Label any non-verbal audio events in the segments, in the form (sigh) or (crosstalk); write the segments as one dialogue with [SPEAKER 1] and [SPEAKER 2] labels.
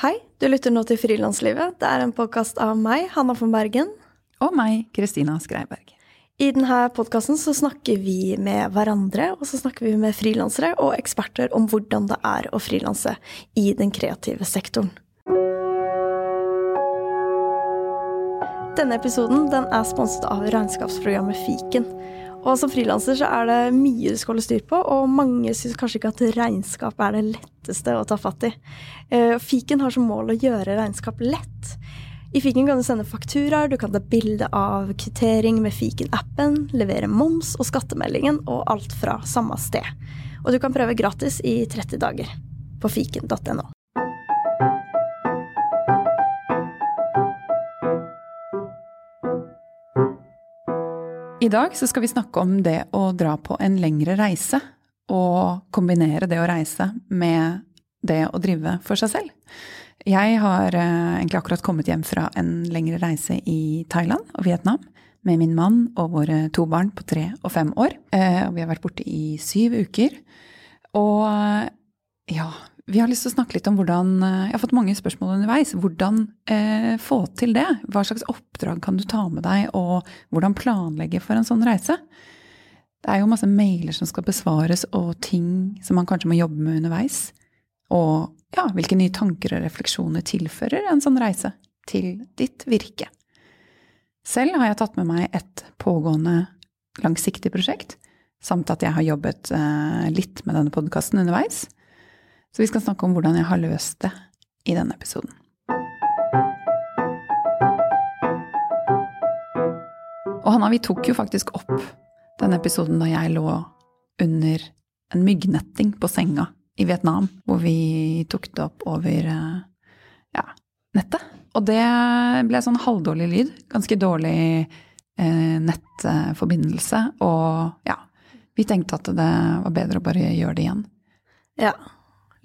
[SPEAKER 1] Hei, du lytter nå til Frilanslivet. Det er en podkast av meg, Hanna von Bergen.
[SPEAKER 2] Og meg, Kristina Skreiberg.
[SPEAKER 1] I denne podkasten så snakker vi med hverandre, og så snakker vi med frilansere og eksperter om hvordan det er å frilanse i den kreative sektoren. Denne episoden den er sponset av regnskapsprogrammet Fiken. Og som frilanser så er det mye du skal holde styr på, og mange syns kanskje ikke at regnskap er det letteste å ta fatt i. Eh, fiken har som mål å gjøre regnskap lett. I Fiken kan du sende fakturaer, du kan ta bilde av kvittering med Fiken-appen, levere moms og skattemeldingen, og alt fra samme sted. Og du kan prøve gratis i 30 dager på fiken.no.
[SPEAKER 2] I dag så skal vi snakke om det å dra på en lengre reise, og kombinere det å reise med det å drive for seg selv. Jeg har eh, egentlig akkurat kommet hjem fra en lengre reise i Thailand og Vietnam med min mann og våre to barn på tre og fem år. Eh, vi har vært borte i syv uker. Og ja, vi har lyst til å snakke litt om hvordan Jeg har fått mange spørsmål underveis. Hvordan eh, få til det? Hva slags oppdrag kan du ta med deg, og hvordan planlegge for en sånn reise? Det er jo masse mailer som skal besvares, og ting som man kanskje må jobbe med underveis. Og ja, hvilke nye tanker og refleksjoner tilfører en sånn reise til ditt virke. Selv har jeg tatt med meg et pågående langsiktig prosjekt, samt at jeg har jobbet eh, litt med denne podkasten underveis. Så vi skal snakke om hvordan jeg har løst det i denne episoden. Og Hanna, vi tok jo faktisk opp denne episoden da jeg lå under en myggnetting på senga i Vietnam, hvor vi tok det opp over eh, ja, nettet. Og det ble sånn halvdårlig lyd. Ganske dårlig eh, nettforbindelse. Og ja, vi tenkte at det var bedre å bare gjøre det igjen.
[SPEAKER 1] Ja.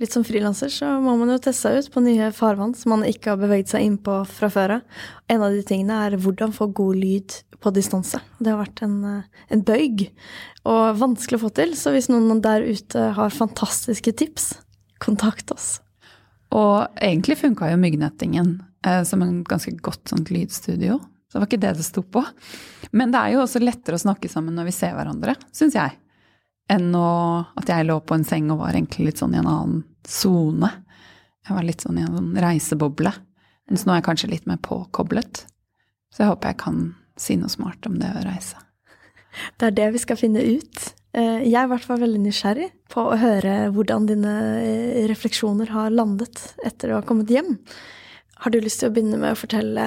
[SPEAKER 1] Litt som frilanser så må man jo teste seg ut på nye farvann som man ikke har beveget seg inn på fra før av. En av de tingene er hvordan få god lyd på distanse. Det har vært en, eh, en bøyg og vanskelig å få til. Så hvis noen der ute har fantastiske tips, kontakt oss.
[SPEAKER 2] Og egentlig funka jo myggnettingen eh, som en ganske godt sånt lydstudio. Så det var ikke det det sto på. Men det er jo også lettere å snakke sammen når vi ser hverandre, syns jeg enn å, at jeg lå på en seng og var egentlig litt sånn i en annen sone. Jeg var litt sånn i en sånn reiseboble. Mens nå er jeg kanskje litt mer påkoblet. Så jeg håper jeg kan si noe smart om det å reise. (laughs)
[SPEAKER 1] Det er det vi skal finne ut. Eh, jeg er i hvert fall veldig nysgjerrig på å høre hvordan dine eh, refleksjoner har landet etter å ha kommet hjem. Har du lyst til å begynne med å fortelle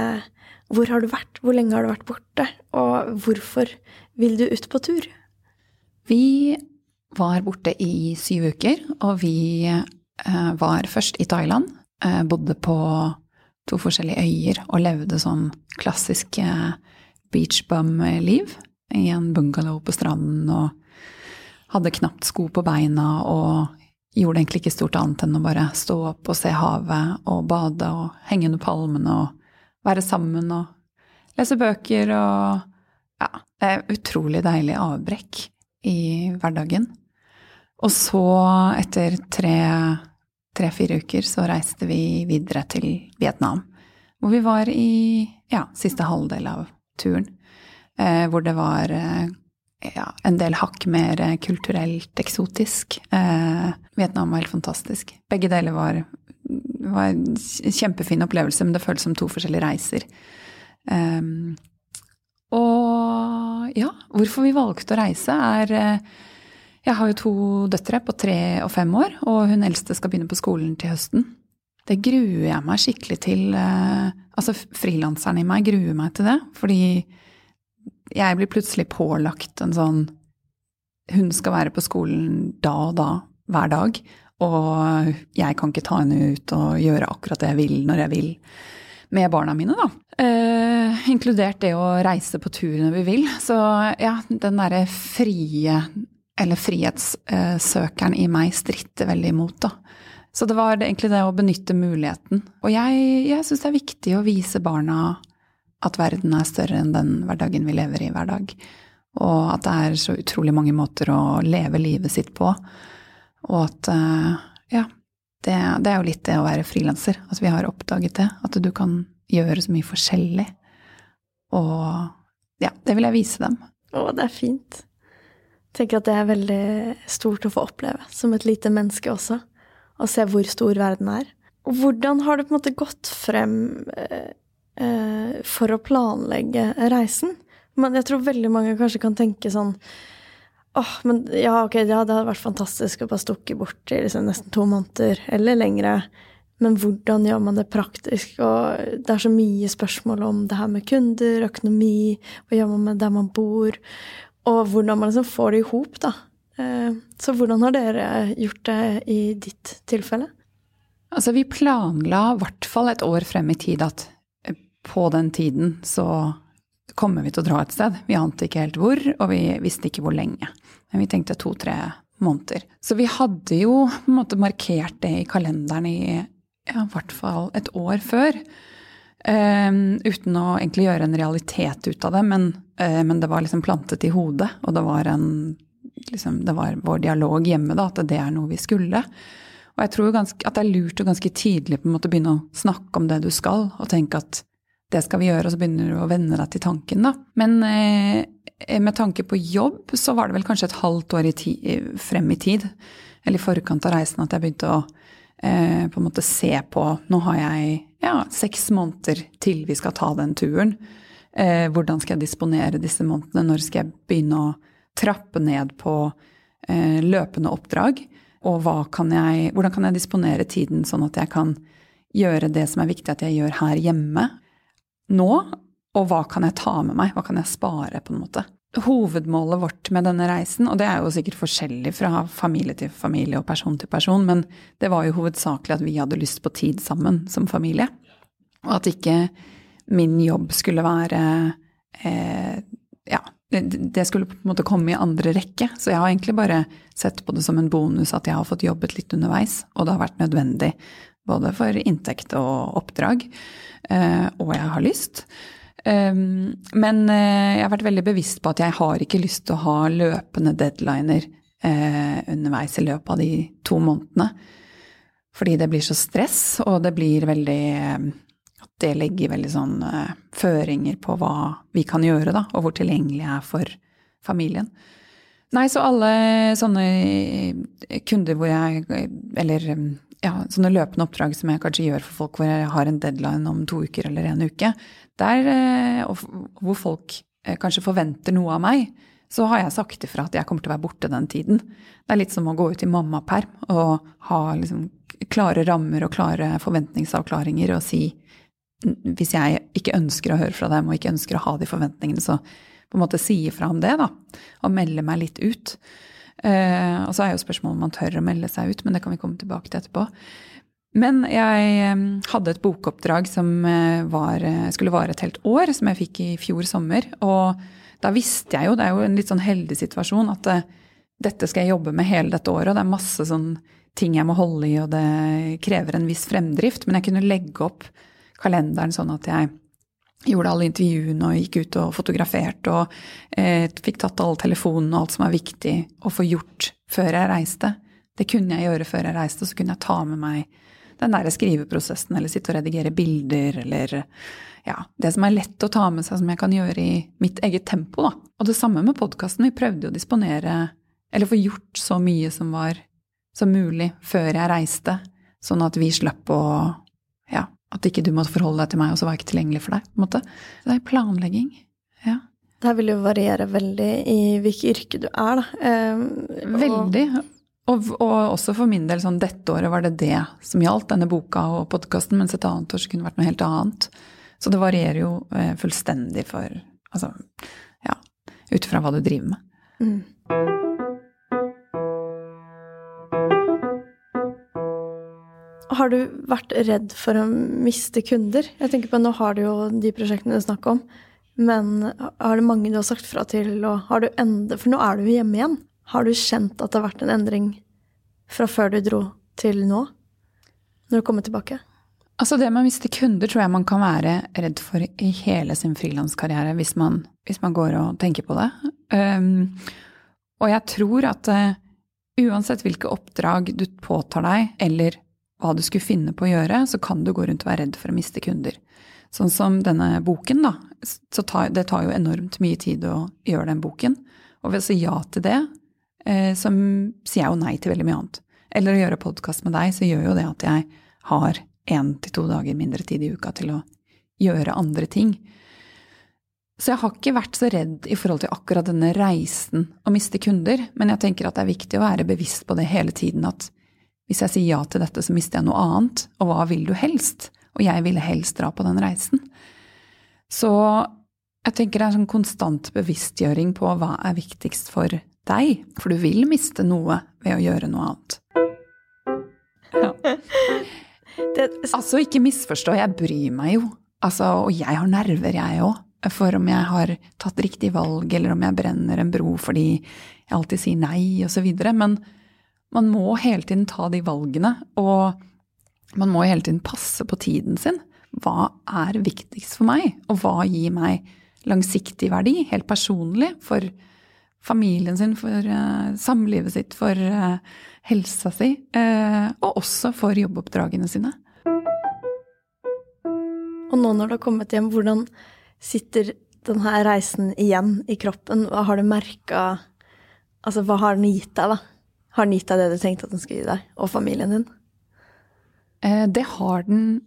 [SPEAKER 1] hvor har du vært, hvor lenge har du vært borte, og hvorfor vil du ut på tur?
[SPEAKER 2] Vi var borte i syv uker, og vi eh, var først i Thailand. Eh, bodde på to forskjellige øyer og levde sånn klassisk eh, beach bum-liv. I en bungalow på stranden og hadde knapt sko på beina og gjorde egentlig ikke stort annet enn å bare stå opp og se havet og bade og henge under palmene og være sammen og lese bøker og Ja, det er utrolig deilig avbrekk i hverdagen. Og så, etter tre-fire uker, så reiste vi videre til Vietnam. Hvor vi var i ja, siste halvdel av turen. Eh, hvor det var eh, ja, en del hakk mer kulturelt eksotisk. Eh, Vietnam var helt fantastisk. Begge deler var, var en kjempefin opplevelse, men det føltes som to forskjellige reiser. Um, og ja, hvorfor vi valgte å reise, er eh, Jeg har jo to døtre på tre og fem år, og hun eldste skal begynne på skolen til høsten. Det gruer jeg meg skikkelig til. Eh, altså frilanseren i meg gruer meg til det, fordi jeg blir plutselig pålagt en sånn Hun skal være på skolen da og da, hver dag, og jeg kan ikke ta henne ut og gjøre akkurat det jeg vil når jeg vil med barna mine, da. Eh, inkludert det å reise på tur når vi vil. Så ja, den derre frie, eller frihetssøkeren i meg stritter veldig imot, da. Så det var egentlig det å benytte muligheten. Og jeg, jeg syns det er viktig å vise barna at verden er større enn den hverdagen vi lever i hver dag. Og at det er så utrolig mange måter å leve livet sitt på. Og at eh, ja, det, det, er jo litt det å være frilanser. Altså, vi har oppdaget det. At du kan gjøre så mye forskjellig. Og ja, det vil jeg vise dem.
[SPEAKER 1] Å, det er fint. Jeg tenker at det er veldig stort å få oppleve, som et lite menneske også. Å se hvor stor verden er. Og hvordan har du på en måte gått frem eh, eh for å planlegge reisen? Men jeg tror veldig mange kanskje kan tenke sånn åh, men ja, ok, ja, det hadde vært fantastisk å bare stukke bort i liksom nesten to måneder eller lengre. Men hvordan gjør man det praktisk? Og det er så mye spørsmål om det her med kunder, økonomi, hva gjør man med der man bor? Og hvordan man liksom får det i hop, da. Eh, så hvordan har dere gjort det i ditt tilfelle?
[SPEAKER 2] Altså, vi planla i hvert fall et år frem i tid at på den tiden så kommer vi til å dra et sted. Vi ante ikke helt hvor, og vi visste ikke hvor lenge. Men vi tenkte to-tre måneder. Så vi hadde jo på en måte markert det i kalenderen i ja, i hvert fall et år før. Um, uten å egentlig gjøre en realitet ut av det, men, uh, men, det var liksom plantet i hodet. Og det var, en, liksom, det var vår dialog hjemme, da, at det er noe vi skulle. Og jeg tror ganske, at det er lurt å ganske tidlig på en måte begynne å snakke om det du skal, og tenke at det skal vi gjøre, og så begynner du å venne deg til tanken, da. Men uh, med tanke på jobb, så var det vel kanskje et halvt år i ti, frem i tid, eller i forkant av reisen, at jeg begynte å eh, på en måte se på Nå har jeg ja, seks måneder til vi skal ta den turen. Eh, hvordan skal jeg disponere disse månedene? Når skal jeg begynne å trappe ned på eh, løpende oppdrag? Og kan jeg, hvordan kan jeg disponere tiden sånn at jeg kan gjøre det som er viktig at jeg gjør her hjemme nå? Og hva kan jeg ta med meg? Hva kan jeg spare, på en måte? Hovedmålet vårt med denne reisen, og det er jo sikkert forskjellig fra familie til familie og person til person, men det var jo hovedsakelig at vi hadde lyst på tid sammen som familie. Og at ikke min jobb skulle være eh, Ja, det skulle på en måte komme i andre rekke. Så jeg har egentlig bare sett på det som en bonus at jeg har fått jobbet litt underveis, og det har vært nødvendig. Både for inntekt og oppdrag. Eh, og jeg har lyst. Ehm, men eh, jeg har vært veldig bevisst på at jeg har ikke lyst til å ha løpende deadliner eh, underveis i løpet av de to månedene. Fordi det blir så stress, og det blir veldig eh, At det legger veldig sånn føringer på hva vi kan gjøre, da, og hvor tilgjengelig jeg er for familien. Nei, så alle sånne kunder hvor jeg Eller ja, sånne løpende oppdrag som jeg kanskje gjør for folk hvor jeg har en deadline om to uker eller en uke, der eh, hvor folk eh, kanskje forventer noe av meg, så har jeg sagt ifra at jeg kommer til å være borte den tiden. Det er litt som å gå ut i mammaperm og ha liksom klare rammer og klare forventningsavklaringer og si hvis jeg ikke ønsker å høre fra dem og ikke ønsker å ha de forventningene, så på en måte si ifra om det, da. Og melde meg litt ut. Uh, og så er jo spørsmålet om man tør å melde seg ut, men det kan vi komme tilbake til etterpå. Men jeg hadde et bokoppdrag som eh, var, eh, skulle vare et helt år, som jeg fikk i fjor sommer. Og da visste jeg jo, det er jo en litt sånn heldig situasjon, at eh, dette skal jeg jobbe med hele dette året. Og det er masse sånn ting jeg må holde i, og det krever en viss fremdrift. Men jeg kunne legge opp kalenderen sånn at jeg gjorde alle intervjuene og gikk ut og fotograferte og eh, fikk tatt alle telefonene og alt som er viktig å få gjort før jeg reiste. Det kunne jeg gjøre før jeg reiste, og så kunne jeg ta med meg den der skriveprosessen, eller sitte og redigere bilder, eller ja, det som er lett å ta med seg, som jeg kan gjøre i mitt eget tempo, da. Og det samme med podkasten. Vi prøvde å disponere, eller få gjort så mye som var som mulig før jeg reiste, sånn at vi slapp å ja, at ikke du måtte forholde deg til meg, og så var jeg ikke tilgjengelig for deg. på en måte. Det er planlegging. Ja.
[SPEAKER 1] Det her vil jo variere veldig i hvilket yrke du er, da.
[SPEAKER 2] Um, veldig. Og, og, også for min del, sånn dette året var det det som gjaldt, denne boka og podkasten, mens et annet år så kunne det vært noe helt annet. Så det varierer jo eh, fullstendig for Altså, ja, ut fra hva du driver med. Mm.
[SPEAKER 1] Har du vært redd for å miste kunder? Jeg tenker på Nå har du jo de prosjektene du snakker om, men har det mange du har sagt fra til, og har du enda For nå er du jo hjemme igjen. Har du kjent at det har vært en endring fra før du dro til nå, når du kommer tilbake?
[SPEAKER 2] Altså Det med å miste kunder tror jeg man kan være redd for i hele sin frilanskarriere hvis, hvis, man går og tenker på det. Um, og jeg tror at uh, uansett hvilke oppdrag du påtar deg, eller hva du skulle finne på å gjøre, så kan du gå rundt og være redd for å miste kunder. Sånn som denne boken, da. Så det tar jo enormt mye tid å gjøre den boken. Og ved å si ja til det, eh, så sier jeg jo nei til veldig mye annet. Eller å gjøre podkast med deg, så gjør jo det at jeg har én til to dager mindre tid i uka til å gjøre andre ting. Så jeg har ikke vært så redd i forhold til akkurat denne reisen å miste kunder, men jeg tenker at det er viktig å være bevisst på det hele tiden at hvis jeg sier ja til dette, så mister jeg noe annet, og hva vil du helst? Og jeg ville helst dra på den reisen. Så jeg tenker det er en sånn konstant bevisstgjøring på hva er viktigst for deg, for du vil miste noe ved å gjøre noe annet. Ja. (laughs) Det, altså, ikke misforstå, jeg bryr meg jo. Altså, og jeg har nerver, jeg òg. For om jeg har tatt riktig valg, eller om jeg brenner en bro fordi jeg alltid sier nei, osv. Men man må hele tiden ta de valgene, og man må hele tiden passe på tiden sin. Hva er viktigst for meg, og hva gir meg langsiktig verdi, helt personlig, for familien sin, for uh, samlivet sitt, for uh, helsa si, uh, og også for jobboppdragene sine.
[SPEAKER 1] Og nå når du har kommet hjem, hvordan sitter denne reisen igjen i kroppen? Hva har du merka Altså, hva har den gitt deg, da? Har den gitt deg det du tenkte at den skulle gi deg, og familien din?
[SPEAKER 2] Eh, det har den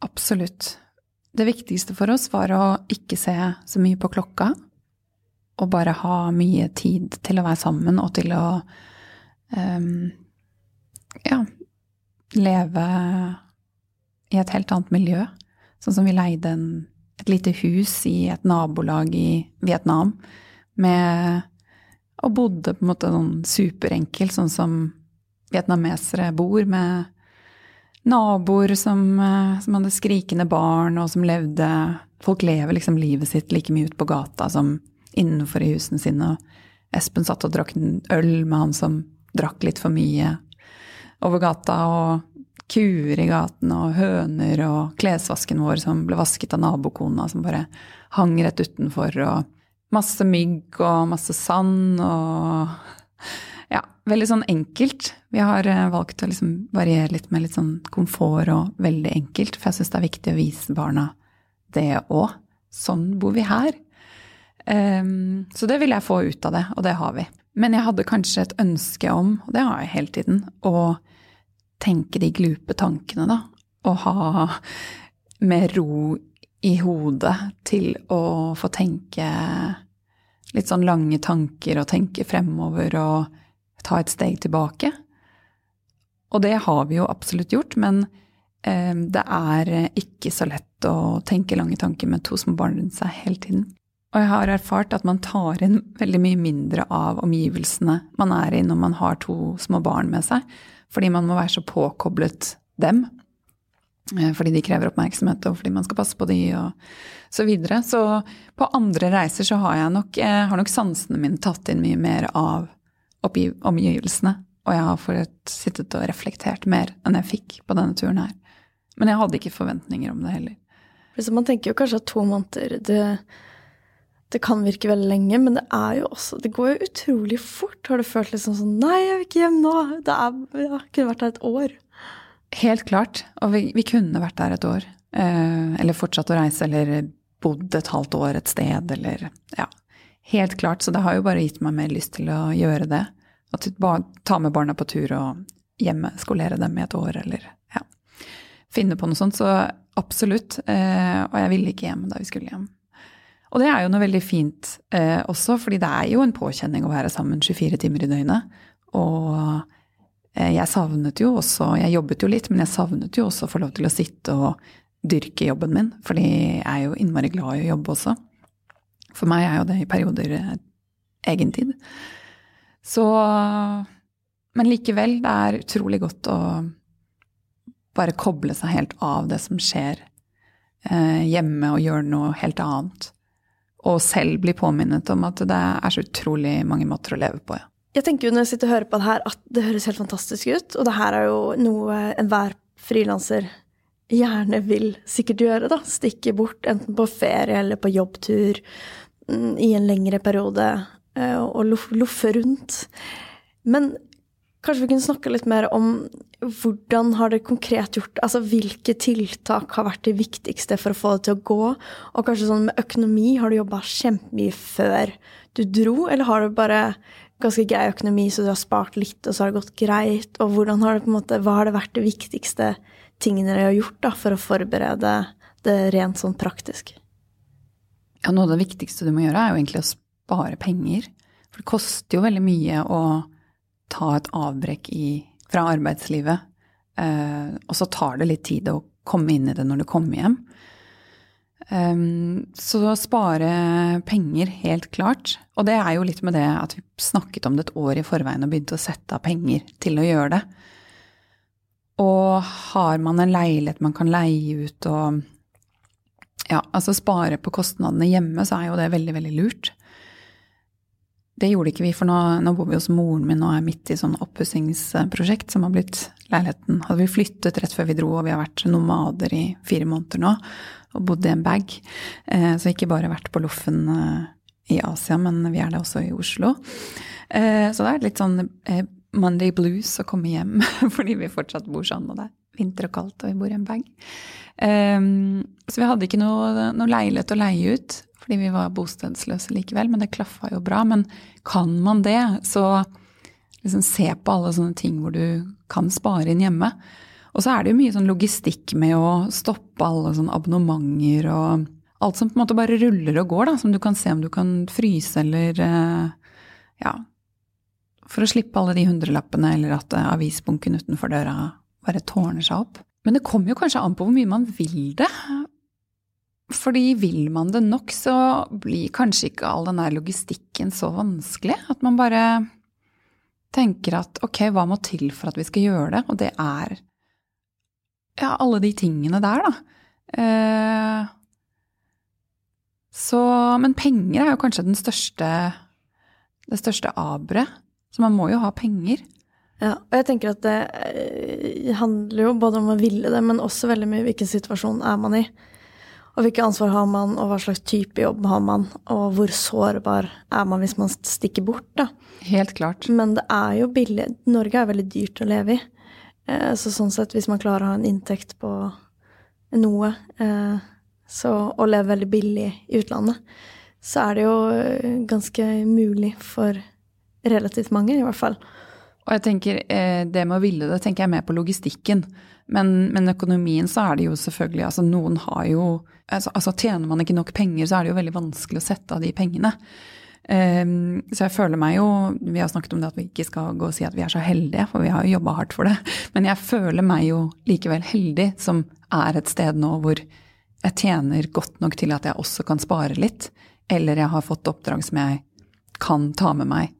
[SPEAKER 2] absolutt. Det viktigste for oss var å ikke se så mye på klokka, og bare ha mye tid til å være sammen og til å um, ja, leve i et helt annet miljø. Sånn som vi leide en, et lite hus i et nabolag i Vietnam med Og bodde på en måte sånn superenkelt, sånn som vietnamesere bor, med naboer som, eh, som, hadde skrikende barn, og som levde Folk lever liksom livet sitt like mye ute på gata som innenfor i husene sine. Og Espen satt og drakk øl med han som drakk litt for mye over gata. og kuer i gaten og høner og klesvasken vår som ble vasket av nabokona som bare hang rett utenfor, og masse mygg og masse sand og Ja, veldig sånn enkelt. Vi har eh, valgt å liksom variere litt med litt sånn komfort og veldig enkelt, for jeg syns det er viktig å vise barna det òg. Sånn bor vi her. Um, så det vil jeg få ut av det, og det har vi. Men jeg hadde kanskje et ønske om, og det har jeg hele tiden, å tenke de glupe tankene, da. Og ha mer ro i hodet til å få tenke litt sånn lange tanker og tenke fremover og ta et steg tilbake. Og det har vi jo absolutt gjort, men eh, det er ikke så lett å tenke lange tanker med to små barn rundt seg hele tiden. Og jeg har erfart at man tar inn veldig mye mindre av omgivelsene man er i når man har to små barn med seg. Fordi man må være så påkoblet dem. Eh, fordi de krever oppmerksomhet, og fordi man skal passe på de, og så videre. Så på andre reiser så har jeg nok, jeg eh, har nok sansene mine tatt inn mye mer av omgivelsene. Og jeg har fått sittet og reflektert mer enn jeg fikk på denne turen her. Men jeg hadde ikke forventninger om det heller.
[SPEAKER 1] Så man tenker jo kanskje at to måneder det det kan virke veldig lenge, men det er jo også Det går jo utrolig fort. Har du følt liksom sånn Nei, jeg vil ikke hjem nå. Det er, ja, kunne vært her et år.
[SPEAKER 2] Helt klart. Og vi, vi kunne vært der et år. Eh, eller fortsatt å reise, eller bodd et halvt år et sted, eller Ja. Helt klart. Så det har jo bare gitt meg mer lyst til å gjøre det. At ta med barna på tur og hjemmeskolere dem i et år, eller ja. Finne på noe sånt. Så absolutt. Eh, og jeg ville ikke hjem da vi skulle hjem. Og det er jo noe veldig fint eh, også, fordi det er jo en påkjenning å være sammen 24 timer i døgnet. Og jeg savnet jo også Jeg jobbet jo litt, men jeg savnet jo også å få lov til å sitte og dyrke jobben min. Fordi jeg er jo innmari glad i å jobbe også. For meg er jo det i perioder egentid. Så Men likevel, det er utrolig godt å bare koble seg helt av det som skjer eh, hjemme, og gjøre noe helt annet og selv bli påminnet om at det er så utrolig mange måter å leve på. Ja.
[SPEAKER 1] Jeg tenker jo når jeg sitter og hører på det her, at det høres helt fantastisk ut. Og det her er jo noe enhver frilanser gjerne vil sikkert gjøre, da. Stikke bort, enten på ferie eller på jobbtur mm, i en lengre periode, eh, og loffe rundt. Men kanskje vi kunne snakke litt mer om hvordan har det konkret gjort Altså hvilke tiltak har vært de viktigste for å få det til å gå? Og kanskje sånn med økonomi, har du jobba kjempemye før du dro, eller har du bare ganske grei økonomi, så du har spart litt, og så har det gått greit? Og hvordan har det på en måte, hva har det vært de viktigste tingene dere har gjort da, for å forberede det rent sånn praktisk?
[SPEAKER 2] Ja, noe av det viktigste du må gjøre, er jo egentlig å spare penger. For det koster jo veldig mye å ta et avbrekk i, fra arbeidslivet. Uh, og så tar det litt tid å komme inn i det når du kommer hjem. Um, så spare penger, helt klart. Og det er jo litt med det at vi snakket om det et år i forveien og begynte å sette av penger til å gjøre det. Og har man en leilighet man kan leie ut og ja, altså spare på kostnadene hjemme, så er jo det veldig, veldig lurt. Det gjorde ikke vi, for nå, nå bor vi hos moren min og er midt i sånn oppussingsprosjekt som har blitt leiligheten. Hadde vi flyttet rett før vi dro, og vi har vært nomader i fire måneder nå og bodd i en bag, eh, så ikke bare vært på Loffen eh, i Asia, men vi er det også i Oslo. Eh, så det er litt sånn Monday blues å komme hjem (laughs) fordi vi fortsatt bor sånn, og det er vinter og kaldt, og vi bor i en bag. Så vi hadde ikke noe, noe leilighet å leie ut fordi vi var bostedsløse likevel, men det klaffa jo bra. Men kan man det, så liksom se på alle sånne ting hvor du kan spare inn hjemme. Og så er det jo mye sånn logistikk med å stoppe alle sånne abonnementer og alt som på en måte bare ruller og går, da, som du kan se om du kan fryse eller eh, ja. For å slippe alle de hundrelappene eller at eh, avisbunken utenfor døra bare tårner seg opp. Men det kommer jo kanskje an på hvor mye man vil det. Fordi vil man det nok, så blir kanskje ikke all den der logistikken så vanskelig. At man bare tenker at ok, hva må til for at vi skal gjøre det? Og det er ja, alle de tingene der, da. Eh, så Men penger er jo kanskje den største det største aberet. Så man må jo ha penger.
[SPEAKER 1] Ja, og jeg tenker at det eh, handler jo både om å ville det, men også veldig mye hvilken situasjon er man i. Og hvilket ansvar har man, og hva slags type jobb har man, og hvor sårbar er man hvis man stikker bort, da.
[SPEAKER 2] Helt klart.
[SPEAKER 1] Men det er jo billig. Norge er veldig dyrt å leve i. Eh, så sånn sett, hvis man klarer å ha en inntekt på noe, eh, så, og leve veldig billig i utlandet, så er det jo eh, ganske mulig for relativt mange, i hvert fall.
[SPEAKER 2] Og jeg tenker, Det med å ville det tenker jeg mer på logistikken. Men, men, økonomien så er det jo selvfølgelig altså Noen har jo altså, altså, Tjener man ikke nok penger, så er det jo veldig vanskelig å sette av de pengene. Um, så jeg føler meg jo Vi har snakket om det at vi ikke skal gå og si at vi er så heldige, for vi har jo jobba hardt for det. (laughs) Men jeg føler meg jo likevel heldig som er et sted nå hvor jeg tjener godt nok til at jeg også kan spare litt. Eller jeg har fått oppdrag som jeg kan ta med meg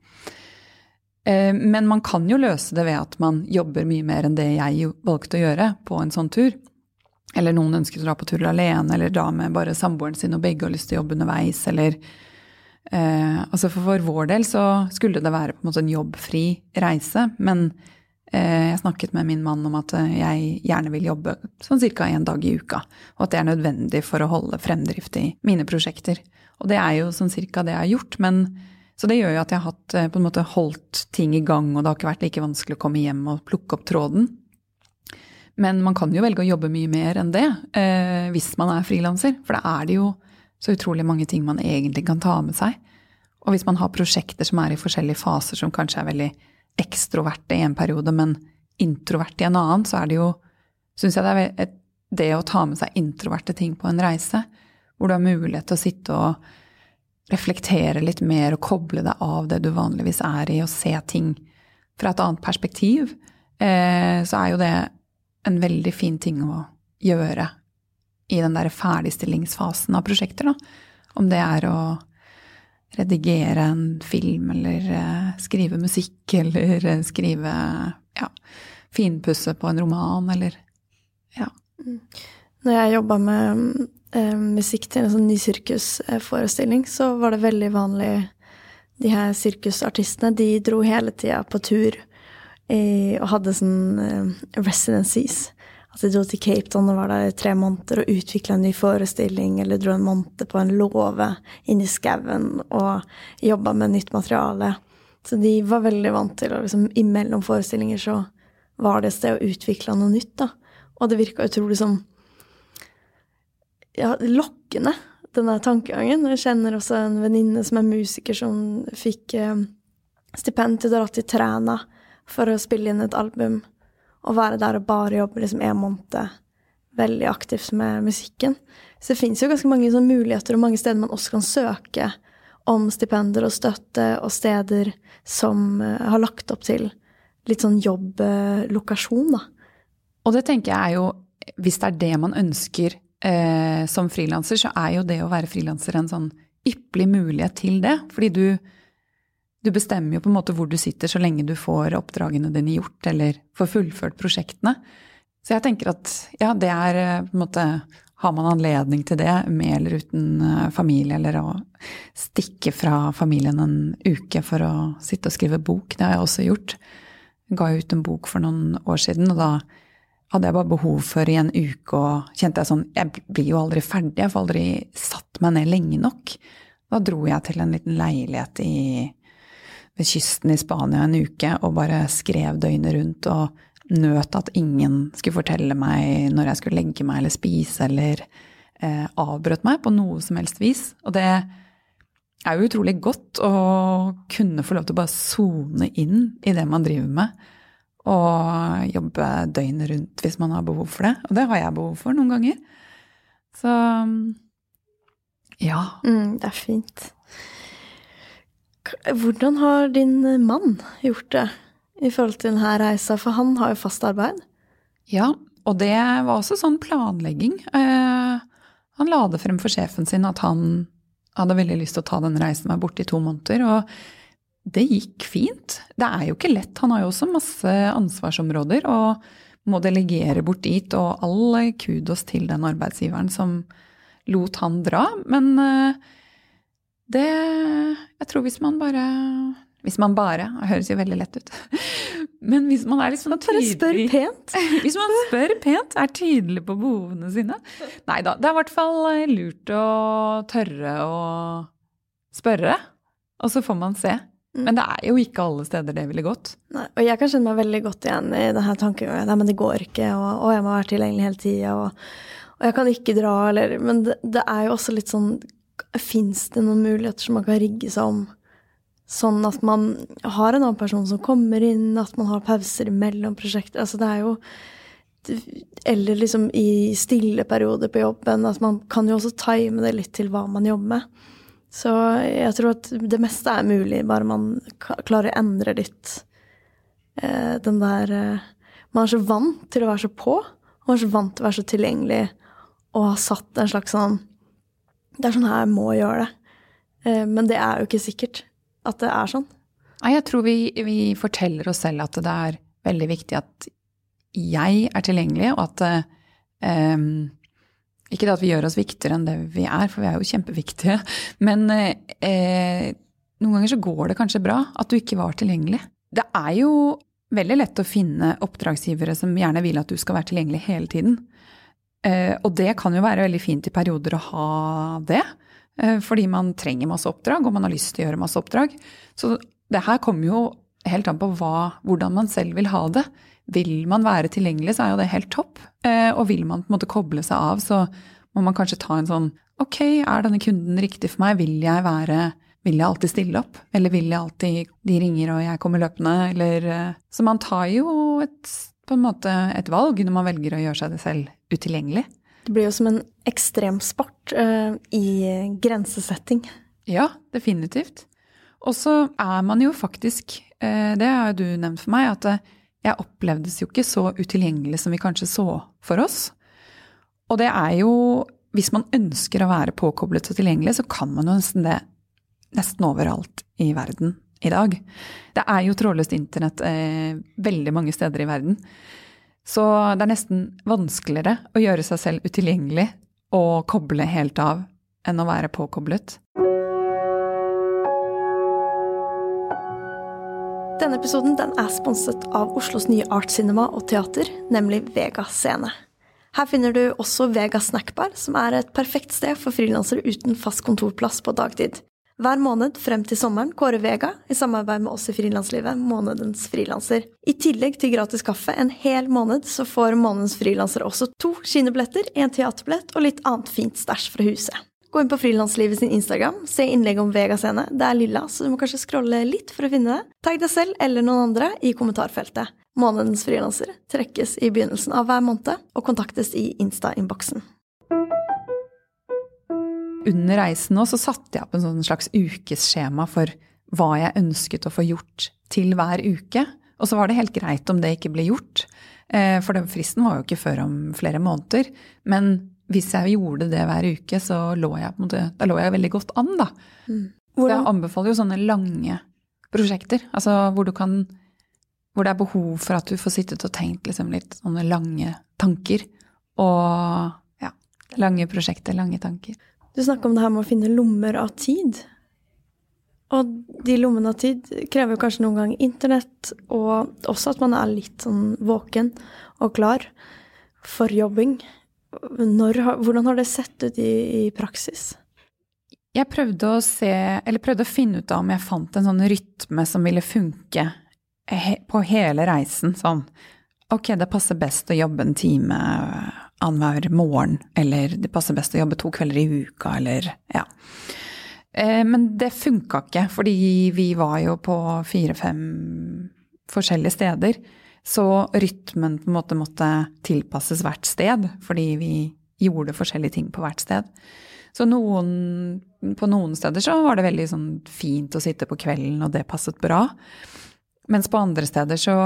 [SPEAKER 2] men man kan jo løse det ved at man jobber mye mer enn det jeg valgte å gjøre på en sånn tur. Eller noen ønsker å dra på tur alene, eller dra med bare samboeren sin og begge har lyst til å jobbe underveis, eller eh, Altså for vår del så skulle det være på en måte en jobbfri reise, men eh, jeg snakket med min mann om at eh, jeg gjerne vil jobbe sånn ca. én dag i uka, og at det er nødvendig for å holde fremdrift i mine prosjekter. Og det er jo sånn cirka det jeg har gjort, men så det gjør jo at jeg har hatt, eh, på en måte holdt ting i gang, og det har ikke vært like vanskelig å komme hjem og plukke opp tråden. Men man kan jo velge å jobbe mye mer enn det eh, hvis man er frilanser. For da er det jo så utrolig mange ting man egentlig kan ta med seg. Og hvis man har prosjekter som er i forskjellige faser, som kanskje er veldig ekstroverte i en periode, men introvert i en annen, så er det jo, syns jeg det er det å ta med seg introverte ting på en reise, hvor du har mulighet til å sitte og reflektere litt mer og koble deg av det du vanligvis er i, og se ting fra et annet perspektiv, eh, så er jo det en veldig fin ting å gjøre i den der ferdigstillingsfasen av prosjekter, da. Om det er å redigere en film, eller eh, skrive musikk, (laughs) eller eh, skrive ja, finpusse på en roman, eller ja. Mm.
[SPEAKER 1] Når jeg jobba med eh, musikk til en sånn ny sirkusforestilling, så var det veldig vanlig De her sirkusartistene, de dro hele tida på tur i, og hadde sånn eh, residencies. Altså de dro til Cape Town og var der i tre måneder og utvikla en ny forestilling, eller dro en måned på en låve inni skauen og jobba med nytt materiale. Så de var veldig vant til å liksom Imellom forestillinger så var det et sted å utvikle noe nytt, da. Og det virka utrolig sånn ja, lokkende, den der tankegangen. Jeg kjenner også en venninne som er musiker, som fikk eh, stipend til å dra til Træna for å spille inn et album. Og være der og bare jobbe liksom en måned veldig aktivt med musikken. Så det fins jo ganske mange sånn muligheter, og mange steder man også kan søke om stipender og støtte, og steder som uh, har lagt opp til litt sånn jobblokasjon, da.
[SPEAKER 2] Og det tenker jeg er jo, hvis det er det man ønsker eh, som frilanser, så er jo det å være frilanser en sånn ypperlig mulighet til det. Fordi du, du bestemmer jo på en måte hvor du sitter så lenge du får oppdragene dine gjort, eller får fullført prosjektene. Så jeg tenker at ja, det er eh, på en måte Har man anledning til det, med eller uten eh, familie, eller å stikke fra familien en uke for å sitte og skrive bok, det har jeg også gjort. Jeg ga ut en bok for noen år siden, og da hadde jeg bare behov for i en uke og kjente jeg sånn Jeg blir jo aldri ferdig, jeg får aldri satt meg ned lenge nok. Da dro jeg til en liten leilighet i, ved kysten i Spania en uke og bare skrev døgnet rundt og nøt at ingen skulle fortelle meg når jeg skulle legge meg eller spise eller eh, avbrøt meg på noe som helst vis. Og det er jo utrolig godt å kunne få lov til å bare sone inn i det man driver med og jobbe døgnet rundt hvis man har behov for det. Og det har jeg behov for noen ganger. Så ja.
[SPEAKER 1] Mm, det er fint. Hvordan har din mann gjort det i forhold til denne reisa? For han har jo fast arbeid.
[SPEAKER 2] Ja, og det var også sånn planlegging. Eh, han la det frem for sjefen sin at han hadde veldig lyst til å ta den reisen med borte i to måneder. Og det gikk fint. Det er jo ikke lett. Han har jo også masse ansvarsområder og må delegere bort dit. Og all kudos til den arbeidsgiveren som lot han dra. Men eh, det Jeg tror hvis man bare Hvis man bare Det høres jo veldig lett ut. (laughs) Men hvis man er litt sånn tydelig
[SPEAKER 1] spør pent. (laughs)
[SPEAKER 2] Hvis man spør pent, er tydelig på behovene sine. Nei da. Det er i hvert fall eh, lurt å tørre å spørre. Og så får man se.
[SPEAKER 1] Mm.
[SPEAKER 2] Men det er jo ikke alle steder det ville gått.
[SPEAKER 1] Nei, og jeg kan kjenne meg veldig godt igjen i denne tankegangen. Nei, men det går ikke, og, og jeg må være tilgjengelig hele tida, og, og, jeg kan ikke dra, eller Men det, det er jo også litt sånn Fins det noen muligheter som man kan rigge seg om? Sånn at man har en annen person som kommer inn, at man har pauser mellom prosjekter. Altså det er jo Eller liksom i stille perioder på jobben. At man kan jo også time det litt til hva man jobber med. Så jeg tror at det meste er mulig, bare man klarer å endre litt eh, den der eh, Man er så vant til å være så på, og man er så vant til å være så tilgjengelig og har satt en slags sånn Det er sånn her jeg må gjøre det. Eh, men det er jo ikke sikkert at det er sånn.
[SPEAKER 2] Nei, jeg tror vi, vi, forteller oss selv at det er veldig viktig at jeg er tilgjengelig, og at um, ikke det at vi gjør oss viktigere enn det vi er, for vi er jo kjempeviktige. (laughs) Men eh, noen ganger så går det kanskje bra at du ikke var tilgjengelig. Det er jo veldig lett å finne oppdragsgivere som gjerne vil at du skal være tilgjengelig hele tiden. Eh, og det kan jo være veldig fint i perioder å ha det. Eh, fordi man trenger masse oppdrag, og man har lyst til å gjøre masse oppdrag. Så det her kommer jo helt an på hva, hvordan man selv vil ha det. Vil man være tilgjengelig, så er jo det helt topp. Eh, og vil man på en måte koble seg av, så må man kanskje ta en sånn Ok, er denne kunden riktig for meg? Vil jeg være Vil jeg alltid stille opp? Eller vil jeg alltid De ringer, og jeg kommer løpende, eller eh, Så man tar jo et, på en måte et valg når man velger å gjøre seg det selv utilgjengelig.
[SPEAKER 1] Det blir jo som en ekstremsport uh, i grensesetting.
[SPEAKER 2] Ja, definitivt. Og så er man jo faktisk, det har jo du nevnt for meg, at jeg opplevdes jo ikke så utilgjengelig som vi kanskje så for oss. Og det er jo Hvis man ønsker å være påkoblet og tilgjengelig, så kan man jo nesten det nesten overalt i verden i dag. Det er jo trådløst internett eh, veldig mange steder i verden. Så det er nesten vanskeligere å gjøre seg selv utilgjengelig og koble helt av enn å være påkoblet.
[SPEAKER 1] Denne episoden den er sponset av Oslos nye artscinema og teater, nemlig Vega Scene. Her finner du også Vega Snackbar, som er et perfekt sted for frilansere uten fast kontorplass på dagtid. Hver måned frem til sommeren kårer Vega, i samarbeid med oss i Frilanslivet, månedens frilanser. I tillegg til gratis kaffe en hel måned, så får månedens frilansere også to kinobilletter, en teaterbillett og litt annet fint stæsj fra huset. Gå inn på Frilanslivet sin Instagram, se innlegg om Vega-scene. Det er lilla, så du må kanskje scrolle litt for å finne det. Tagg deg selv eller noen andre i kommentarfeltet. Månedens frilanser trekkes i begynnelsen av hver måned og kontaktes i Insta-innboksen
[SPEAKER 2] under reisen nå så satte jeg opp en sånn slags ukesskjema for hva jeg ønsket å få gjort til hver uke. Og så var det helt greit om det ikke ble gjort, for den fristen var jo ikke før om flere måneder. Men hvis jeg gjorde det hver uke, så lå jeg, måte, da lå jeg veldig godt an, da. Mm. Jeg anbefaler jo sånne lange prosjekter, altså hvor du kan hvor det er behov for at du får sittet og tenkt liksom litt sånne lange tanker. Og ja, lange prosjekter, lange tanker.
[SPEAKER 1] Du snakker om det her med å finne lommer av tid. Og de lommene av tid krever kanskje noen gang internett, og også at man er litt sånn våken og klar for jobbing. Når, hvordan har det sett ut i, i praksis?
[SPEAKER 2] Jeg prøvde å se, prøvde å finne ut om jeg fant en sånn rytme som ville funke på hele reisen. Sånn ok, det passer best å jobbe en time annenhver morgen, eller det passer best å jobbe to kvelder i uka, eller ja. Eh, men det funka ikke, fordi vi var jo på fire-fem forskjellige steder. Så rytmen på en måte måtte tilpasses hvert sted, fordi vi gjorde forskjellige ting på hvert sted. Så noen, på noen steder så var det veldig sånn fint å sitte på kvelden, og det passet bra. Mens på andre steder så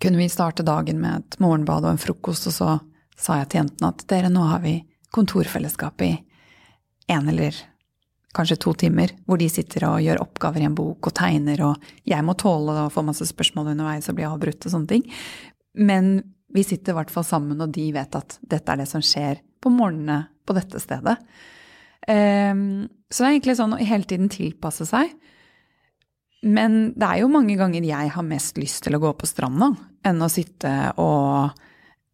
[SPEAKER 2] kunne vi starte dagen med et morgenbad og en frokost, og så sa jeg til jentene at dere, nå har vi kontorfellesskap i en eller kanskje to timer, hvor de sitter og gjør oppgaver i en bok og tegner, og jeg må tåle å få masse spørsmål underveis og bli avbrutt og sånne ting. Men vi sitter i hvert fall sammen, og de vet at dette er det som skjer på morgenene på dette stedet. Um, så det er egentlig sånn å hele tiden tilpasse seg. Men det er jo mange ganger jeg har mest lyst til å gå på stranda enn å sitte og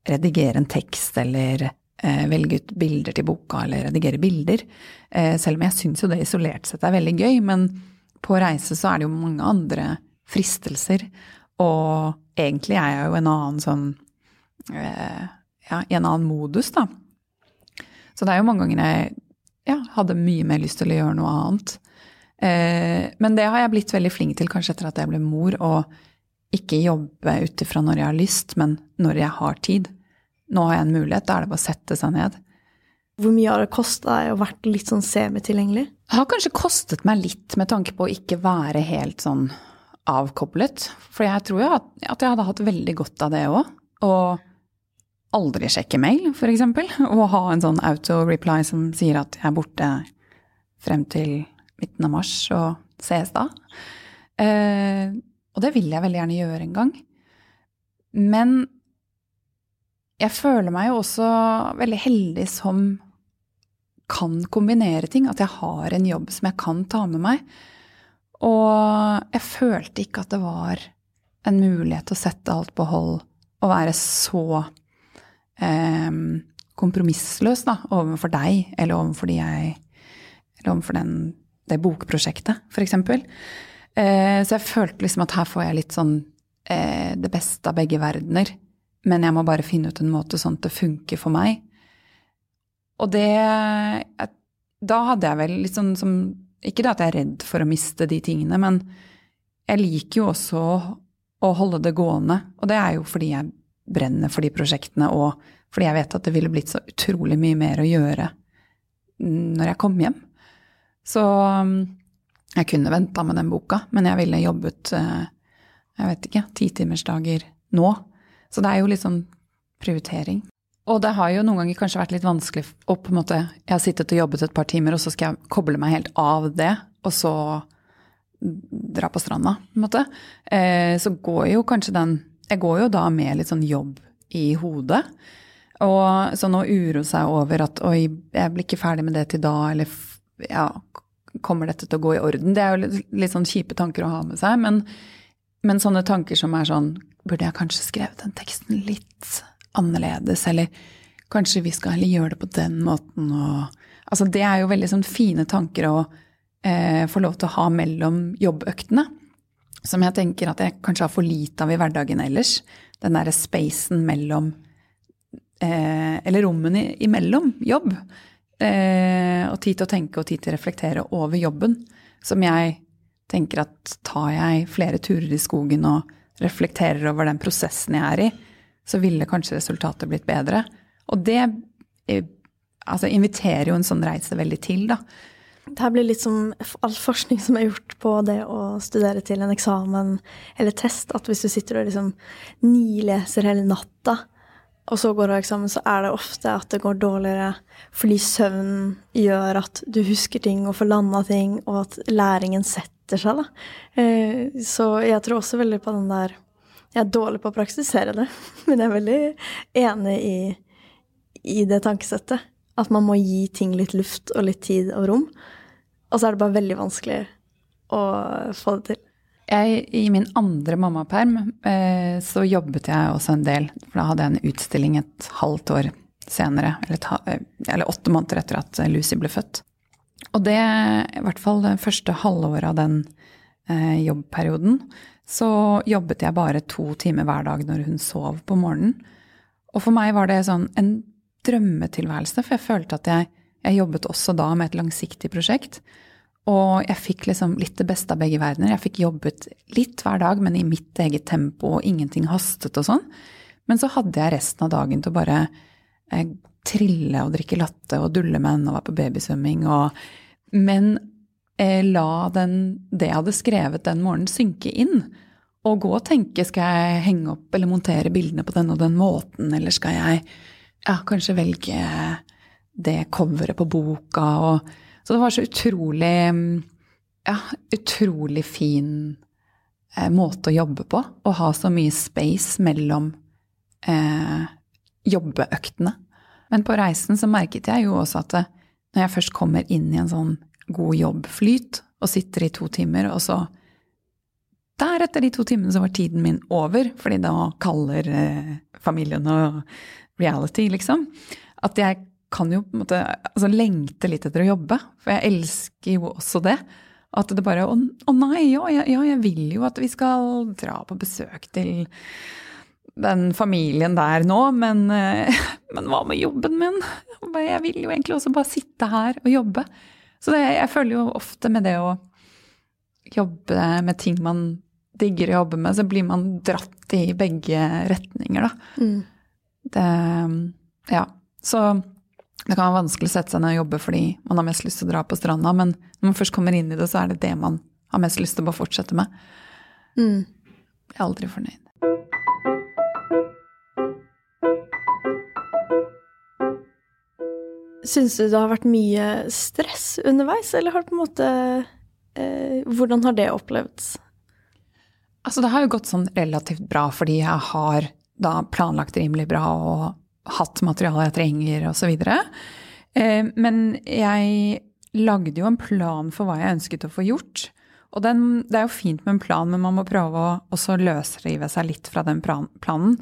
[SPEAKER 2] redigere en tekst eller velge ut bilder til boka eller redigere bilder. Eh, selv om jeg syns jo det isolert sett er veldig gøy, men på reise så er det jo mange andre fristelser. Og egentlig er jeg jo en annen sånn eh, Ja, i en annen modus, da. Så det er jo mange ganger jeg ja, hadde mye mer lyst til å gjøre noe annet. Eh, men det har jeg blitt veldig flink til kanskje etter at jeg ble mor, å ikke jobbe ut ifra når jeg har lyst, men når jeg har tid nå har jeg en mulighet, da er det bare å sette seg ned.
[SPEAKER 1] Hvor mye har det kosta deg å vært litt sånn semitilgjengelig?
[SPEAKER 2] Det har kanskje kostet meg litt med tanke på å ikke være helt sånn avkoblet. For jeg tror jo at, jeg hadde hatt veldig godt av det òg. Og aldri sjekke mail, f.eks. (laughs) Og ha en sånn auto-reply som sier at jeg er borte frem til midten av mars, og ses da. Eh, og det vil jeg veldig gjerne gjøre en gang. Men jeg føler meg jo også veldig heldig som kan kombinere ting. At jeg har en jobb som jeg kan ta med meg. Og jeg følte ikke at det var en mulighet til å sette alt på hold og være så eh, kompromissløs da, overfor deg eller overfor, de jeg, eller overfor den, det bokprosjektet, f.eks. Eh, så jeg følte liksom at her får jeg litt sånn eh, det beste av begge verdener. Men jeg må bare finne ut en måte sånn at det funker for meg. Og det Da hadde jeg vel sånn som Ikke det at jeg er redd for å miste de tingene, men jeg liker jo også å holde det gående. Og det er jo fordi jeg brenner for de prosjektene, og fordi jeg vet at det ville blitt så utrolig mye mer å gjøre når jeg kom hjem. Så jeg kunne venta med den boka, men jeg ville jobbet eh, jeg vet ikke, titimersdager nå. Så det er jo litt sånn prioritering. Og det har jo noen ganger kanskje vært litt vanskelig å på en måte Jeg har sittet og jobbet et par timer, og så skal jeg koble meg helt av det, og så dra på stranda, på en måte. Eh, så går jo kanskje den Jeg går jo da med litt sånn jobb i hodet. Og sånn å uro seg over at oi, jeg blir ikke ferdig med det til da, eller ja, kommer dette til å gå i orden? Det er jo litt, litt sånn kjipe tanker å ha med seg, men, men sånne tanker som er sånn burde jeg kanskje skrevet den teksten litt annerledes, eller kanskje vi skal heller gjøre det på den måten, og Altså, det er jo veldig sånn fine tanker, å eh, få lov til å ha mellom jobbøktene. Som jeg tenker at jeg kanskje har for lite av i hverdagen ellers. Den derre spacen mellom eh, Eller rommene imellom jobb. Eh, og tid til å tenke og tid til å reflektere over jobben. Som jeg tenker at tar jeg flere turer i skogen og reflekterer over den prosessen jeg er i, så ville kanskje resultatet blitt bedre. Og det altså, inviterer jo en sånn reise veldig til, da.
[SPEAKER 1] Det her blir litt som all forskning som er gjort på det å studere til en eksamen eller test, at hvis du sitter og liksom nileser hele natta, og så går du av eksamen, så er det ofte at det går dårligere fordi søvnen gjør at du husker ting og får landa ting, og at læringen setter seg, da. Eh, så jeg tror også veldig på den der Jeg er dårlig på å praktisere det, (laughs) men jeg er veldig enig i, i det tankesettet. At man må gi ting litt luft og litt tid og rom. Og så er det bare veldig vanskelig å få det til.
[SPEAKER 2] Jeg, I min andre mammaperm eh, så jobbet jeg også en del. For da hadde jeg en utstilling et halvt år senere, eller, ta, eh, eller åtte måneder etter at Lucy ble født. Og det, i hvert fall det første halvåret av den eh, jobbperioden, så jobbet jeg bare to timer hver dag når hun sov på morgenen. Og for meg var det sånn en drømmetilværelse, for jeg følte at jeg, jeg jobbet også da med et langsiktig prosjekt. Og jeg fikk liksom litt det beste av begge verdener. Jeg fikk jobbet litt hver dag, men i mitt eget tempo, og ingenting hastet og sånn. Men så hadde jeg resten av dagen til å bare eh, trille og drikke latte og dulle med henne og være på babysvømming og Men eh, la den, det jeg hadde skrevet den morgenen, synke inn. Og gå og tenke skal jeg henge opp eller montere bildene på den og den måten, eller skal jeg ja, kanskje velge det coveret på boka og så det var så utrolig Ja, utrolig fin eh, måte å jobbe på. Å ha så mye space mellom eh, jobbeøktene. Men på reisen så merket jeg jo også at det, når jeg først kommer inn i en sånn god jobbflyt og sitter i to timer, og så Der, etter de to timene, så var tiden min over, fordi da kaller eh, familien og reality, liksom. At jeg kan jo på en måte altså, lengte litt etter å jobbe, for jeg elsker jo også det. At det bare Å, å nei, ja ja, jeg vil jo at vi skal dra på besøk til den familien der nå, men, eh, men hva med jobben min? Jeg vil jo egentlig også bare sitte her og jobbe. Så det, jeg føler jo ofte med det å jobbe med ting man digger å jobbe med, så blir man dratt i begge retninger, da. Mm. Det Ja. Så det kan være vanskelig å sette seg ned og jobbe fordi man har mest lyst til å dra på stranda, men når man først kommer inn i det, så er det det man har mest lyst til å bare fortsette med. Mm. Jeg er aldri fornøyd.
[SPEAKER 1] Syns du det har vært mye stress underveis, eller har det på en måte eh, Hvordan har det opplevdes?
[SPEAKER 2] Altså, det har jo gått sånn relativt bra, fordi jeg har da planlagt rimelig bra og hatt materialet jeg trenger, osv. Eh, men jeg lagde jo en plan for hva jeg ønsket å få gjort. Og den, det er jo fint med en plan, men man må prøve å også løsrive seg litt fra den planen.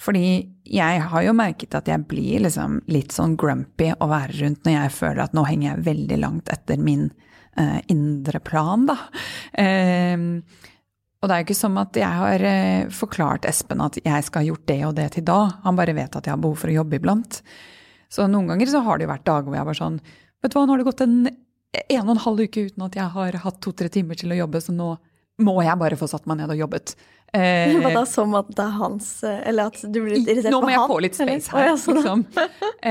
[SPEAKER 2] Fordi jeg har jo merket at jeg blir liksom litt sånn grumpy å være rundt når jeg føler at nå henger jeg veldig langt etter min eh, indre plan, da. Eh, og det er jo ikke som at jeg har eh, forklart Espen at jeg skal ha gjort det og det til da. Han bare vet at jeg har behov for å jobbe iblant. Så noen ganger så har det jo vært dager hvor jeg bare sånn Vet du hva, nå har det gått en en og en halv uke uten at jeg har hatt to-tre timer til å jobbe, så nå må jeg bare få satt meg ned og jobbet.
[SPEAKER 1] Eh, Hva da, som at det er hans Eller at du blir litt irritert
[SPEAKER 2] på han? Nå må jeg
[SPEAKER 1] han,
[SPEAKER 2] få litt space her, ja, sånn. liksom.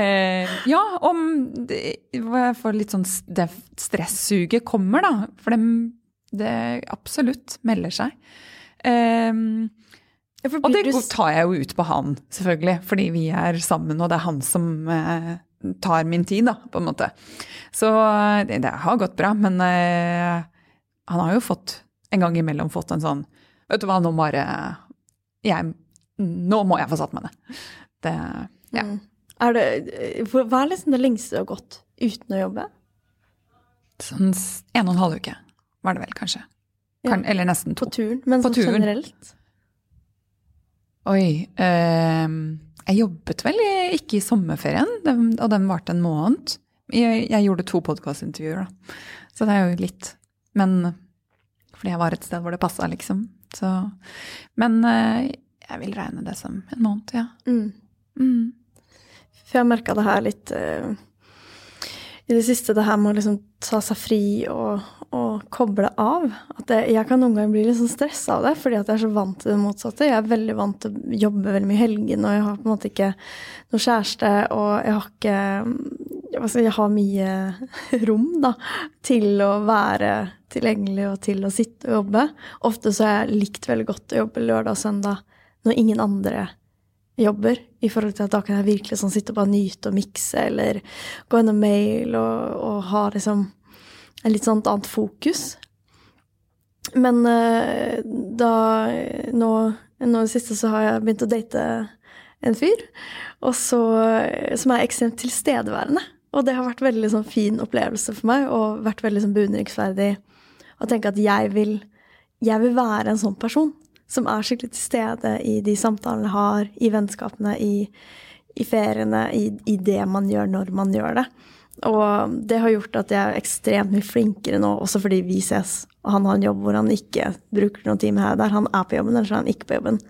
[SPEAKER 2] Eh, ja, om det, jeg får litt sånn Det stressuget kommer, da. For dem det absolutt melder seg. Um, og det tar jeg jo ut på han, selvfølgelig, fordi vi er sammen, og det er han som uh, tar min tid, da, på en måte. Så det, det har gått bra, men uh, han har jo fått, en gang imellom fått en sånn Vet du hva, nå bare jeg, Nå må jeg få satt meg ned. Det Ja. Mm.
[SPEAKER 1] Er det, hva er liksom det lengste du har gått uten å jobbe?
[SPEAKER 2] Sånn en og en halv uke var det vel kanskje. Kan, ja. Eller nesten to.
[SPEAKER 1] På turen, men sånn generelt?
[SPEAKER 2] Oi. Eh, jeg jobbet vel ikke i sommerferien, og den varte en måned. Jeg, jeg gjorde to podkastintervjuer, da. Så det er jo litt. Men fordi jeg var et sted hvor det passa, liksom. Så Men eh, jeg vil regne det som en måned, ja.
[SPEAKER 1] Mm.
[SPEAKER 2] Mm.
[SPEAKER 1] For jeg merka det her litt uh, i det siste, det her med å liksom ta seg fri og, og koble av. At jeg, jeg kan noen ganger bli litt sånn stressa av det, fordi at jeg er så vant til det motsatte. Jeg er veldig vant til å jobbe veldig mye i helgene, og jeg har på en måte ikke noe kjæreste, og jeg har ikke jeg har mye (laughs) rom da, til å være tilgjengelig og til å sitte og jobbe. Ofte så har jeg likt veldig godt å jobbe lørdag og søndag når ingen andre jobber, i forhold til at da kan jeg virkelig sånn sitte og bare nyte og mikse, eller gå gjennom mail og, og ha liksom en litt sånt annet fokus. Men uh, da nå, nå i det siste så har jeg begynt å date en fyr, så, som er ekstremt tilstedeværende. Og det har vært veldig sånn fin opplevelse for meg, og vært veldig sånn beundringsverdig å tenke at jeg vil, jeg vil være en sånn person som er skikkelig til stede i de samtalene jeg har, i vennskapene, i, i feriene, i, i, det man gjør når man gjør det. Og det har gjort at jeg er ekstremt mye flinkere nå, også fordi vi ses. Og han har en jobb hvor han ikke bruker noen timer her der. Han er på jobben, eller så er han ikke på jobben.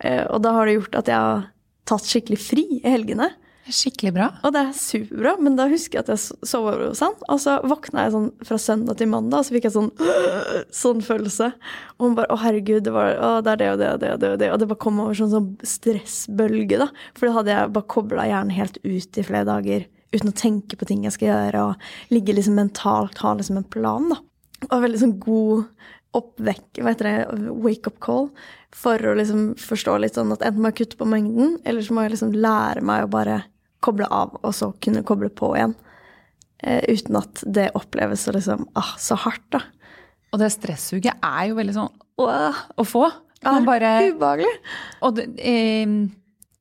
[SPEAKER 1] Eh, og da har det gjort at jeg har tatt skikkelig fri i helgene.
[SPEAKER 2] Skikkelig bra.
[SPEAKER 1] Og det er superbra, men da husker jeg at jeg sov over hos han. Og så våkna jeg sånn fra søndag til mandag, og så fikk jeg sånn (gasps) sånn følelse. Og hun bare 'Å, herregud, det, var, å, det er det og det og det og det', og det, og det bare kom over sånn, sånn stressbølge, da. For da hadde jeg bare kobla hjernen helt ut i flere dager uten å tenke på ting jeg skal gjøre, og ligge liksom mentalt, ha liksom en plan, da. Og veldig sånn god oppvekk, hva heter det, wake-up call, for å liksom forstå litt sånn at enten må jeg kutte på mengden, eller så må jeg liksom lære meg å bare koble av, og så kunne koble på igjen. Eh, uten at det oppleves så liksom ah, så hardt, da.
[SPEAKER 2] Og det stressuget er jo veldig sånn åh, å få.
[SPEAKER 1] Ja, bare, ubehagelig.
[SPEAKER 2] Og det, eh,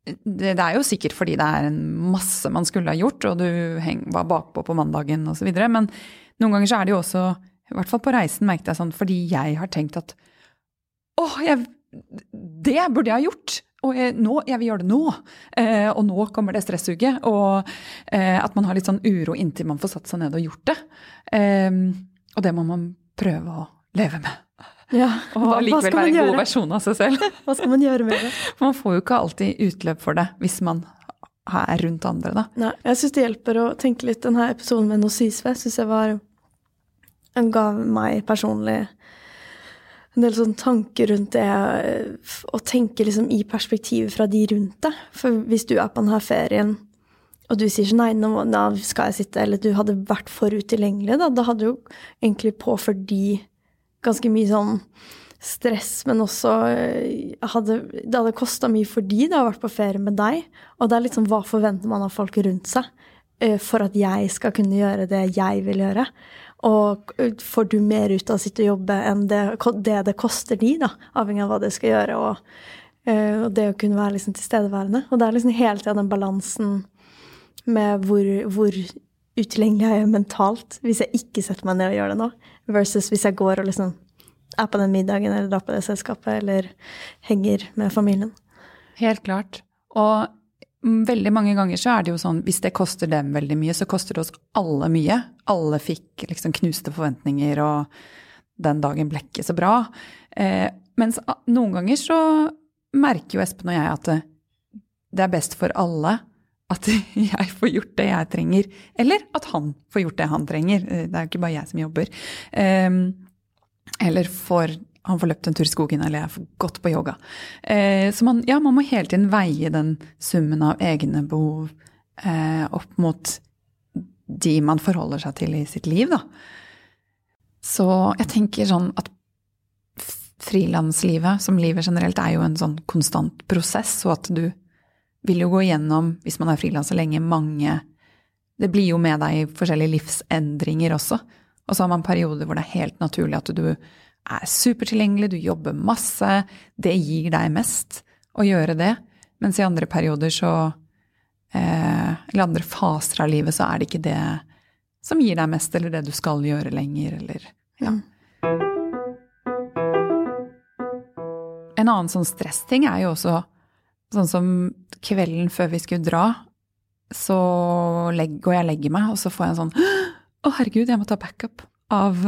[SPEAKER 2] det, det, er jo sikkert fordi det er en masse man skulle ha gjort, og du heng, var bakpå på mandagen osv. Men noen ganger så er det jo også, i hvert fall på reisen, merket jeg sånn, fordi jeg har tenkt at åh, jeg, det burde jeg ha gjort. Og jeg, nå, jeg vil gjøre det nå. Eh, og nå kommer det stressuget. Og eh, at man har litt sånn uro inntil man får satt seg ned og gjort det. Eh, og det må man prøve å leve med.
[SPEAKER 1] Ja,
[SPEAKER 2] og likevel være en god versjon av seg selv. (laughs)
[SPEAKER 1] Hva skal man gjøre med det?
[SPEAKER 2] Man får jo ikke alltid utløp for det hvis man er rundt andre, da.
[SPEAKER 1] Nei, jeg syns det hjelper å tenke litt. Denne episoden med Nosisve syns jeg var en ga meg personlig en del sånn tanker rundt det, å tenke liksom i perspektivet fra de rundt deg. For hvis du er på denne ferien, og du sier sånn nei, nå, nå, skal jeg sitte, eller du hadde vært for utilgjengelig, da, da hadde jo egentlig påført de ganske mye sånn stress, men også eh, hadde, Det hadde kosta mye for de da, å ha vært på ferie med deg. Og det er litt sånn hva forventer man av folk rundt seg eh, for at jeg skal kunne gjøre det jeg vil gjøre? Og får du mer ut av å sitte og jobbe enn det det, det koster de, da, avhengig av hva de skal gjøre, og, uh, og det å kunne være liksom tilstedeværende. Og det er liksom hele tida den balansen med hvor, hvor utilgjengelig jeg er mentalt hvis jeg ikke setter meg ned og gjør det nå, versus hvis jeg går og liksom er på den middagen eller drar på det selskapet eller henger med familien.
[SPEAKER 2] Helt klart. Og veldig mange ganger så er det jo sånn hvis det koster dem veldig mye, så koster det oss alle mye. Alle fikk liksom knuste forventninger, og den dagen ble ikke så bra. Eh, mens noen ganger så merker jo Espen og jeg at det, er best for alle at (laughs) jeg får gjort det jeg trenger, eller at han får gjort det han trenger. Eh, det er jo ikke bare jeg som jobber. Eh, eller får han får løpt en tur i skogen, eller jeg får gått på yoga. Eh, så man, ja, man må hele tiden veie den summen av egne behov eh, opp mot de man forholder seg til i sitt liv, da. Så jeg tenker sånn at frilanslivet, som livet generelt, er jo en sånn konstant prosess, og at du vil jo gå igjennom, hvis man er frilanser lenge, mange Det blir jo med deg forskjellige livsendringer også. Og så har man perioder hvor det er helt naturlig at du er supertilgjengelig, du jobber masse. Det gir deg mest å gjøre det. Mens i andre perioder så eh, Eller andre faser av livet så er det ikke det som gir deg mest, eller det du skal gjøre lenger, eller ja. Mm. En annen sånn stressting er jo også sånn som kvelden før vi skulle dra, så legger, går jeg og legger meg, og så får jeg en sånn Å, herregud, jeg må ta backup av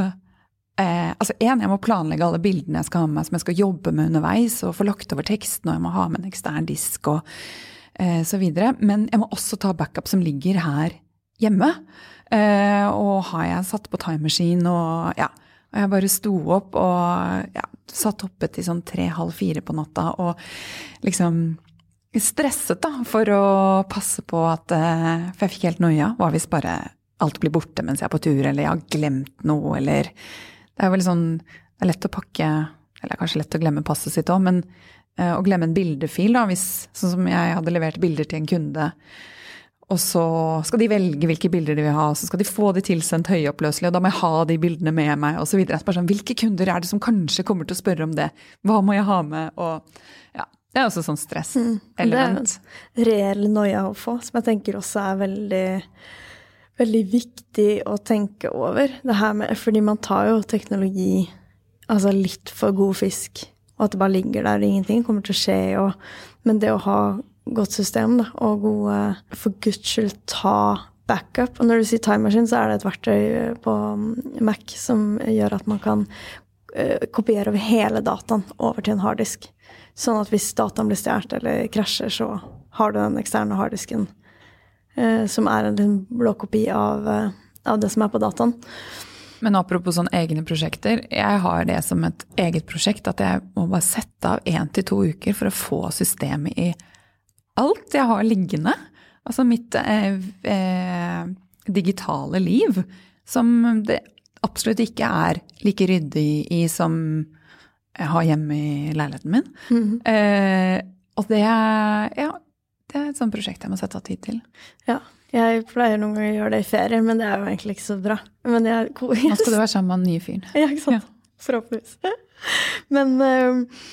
[SPEAKER 2] eh, Altså en, jeg må planlegge alle bildene jeg skal ha med meg som jeg skal jobbe med underveis, og få lagt over teksten, og jeg må ha med en ekstern disk og eh, så videre. Men jeg må også ta backup som ligger her hjemme. Eh, og har jeg satt på timemaskin og ja. Og jeg bare sto opp og ja, satt oppe til sånn tre-halv fire på natta og liksom stresset da, for å passe på at eh, For jeg fikk helt noia. Hva hvis bare alt blir borte mens jeg er på tur, eller jeg har glemt noe, eller Det er jo veldig sånn Det er lett å pakke Eller kanskje lett å glemme passet sitt òg, men eh, å glemme en bildefil, da, hvis Sånn som jeg hadde levert bilder til en kunde. Og så skal de velge hvilke bilder de vil ha, og så skal de få de tilsendt høyoppløselig, og da må jeg ha de bildene med meg, osv. Sånn, hvilke kunder er det som kanskje kommer til å spørre om det? Hva må jeg ha med? Og ja, det er også sånn stresselement.
[SPEAKER 1] Mm, det er en reell noia å få, som jeg tenker også er veldig, veldig viktig å tenke over. Det her med, fordi man tar jo teknologi altså litt for god fisk, og at det bare ligger der og ingenting kommer til å skje. Og, men det å ha godt system da, og gode For guds skyld ta backup. Og når du sier time machine, så er det et verktøy på Mac som gjør at man kan uh, kopiere over hele dataen over til en harddisk. Sånn at hvis dataen blir stjålet eller krasjer, så har du den eksterne harddisken som er en blåkopi av, uh, av det som er på dataen.
[SPEAKER 2] Men apropos sånn egne prosjekter. Jeg har det som et eget prosjekt at jeg må bare sette av én til to uker for å få systemet i alt jeg har liggende. Altså mitt eh, eh, digitale liv, som det absolutt ikke er like ryddig i som jeg har hjemme i leiligheten min. Mm. Eh, og det ja, det er et sånt prosjekt jeg må sette av tid til.
[SPEAKER 1] Ja, jeg pleier noen ganger å gjøre det i ferier, men det er jo egentlig ikke så bra. Men jeg,
[SPEAKER 2] Nå skal du være sammen med den nye fyren.
[SPEAKER 1] Ja, ikke sant. Ja. Forhåpentligvis. (laughs) Men uh,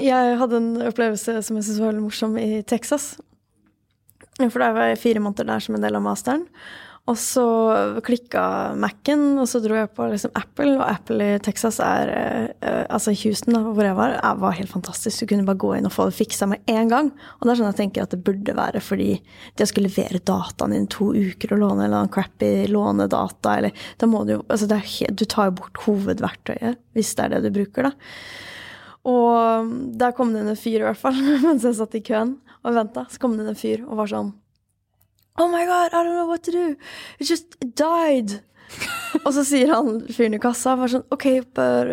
[SPEAKER 1] jeg hadde en opplevelse som jeg syntes var veldig morsom i Texas. For da var jeg fire måneder der som en del av masteren. Og så klikka Mac-en, og så dro jeg på liksom Apple. Og Apple i Texas er uh, Altså i Houston, da, hvor jeg var, jeg var helt fantastisk. Du kunne bare gå inn og få det fiksa med en gang. Og det er sånn jeg tenker at det burde være fordi de skulle levere dataen innen to uker og låne eller annen crappy lånedata, eller da må du jo Altså, helt, du tar jo bort hovedverktøyet, hvis det er det du bruker, da. Og der kom det inn en fyr, i hvert fall, (laughs) mens jeg satt i køen og venta. Så kom det inn en fyr og var sånn Oh my God, I don't know what to do. It just died. (laughs) og så sier han fyren i kassa var sånn OK, but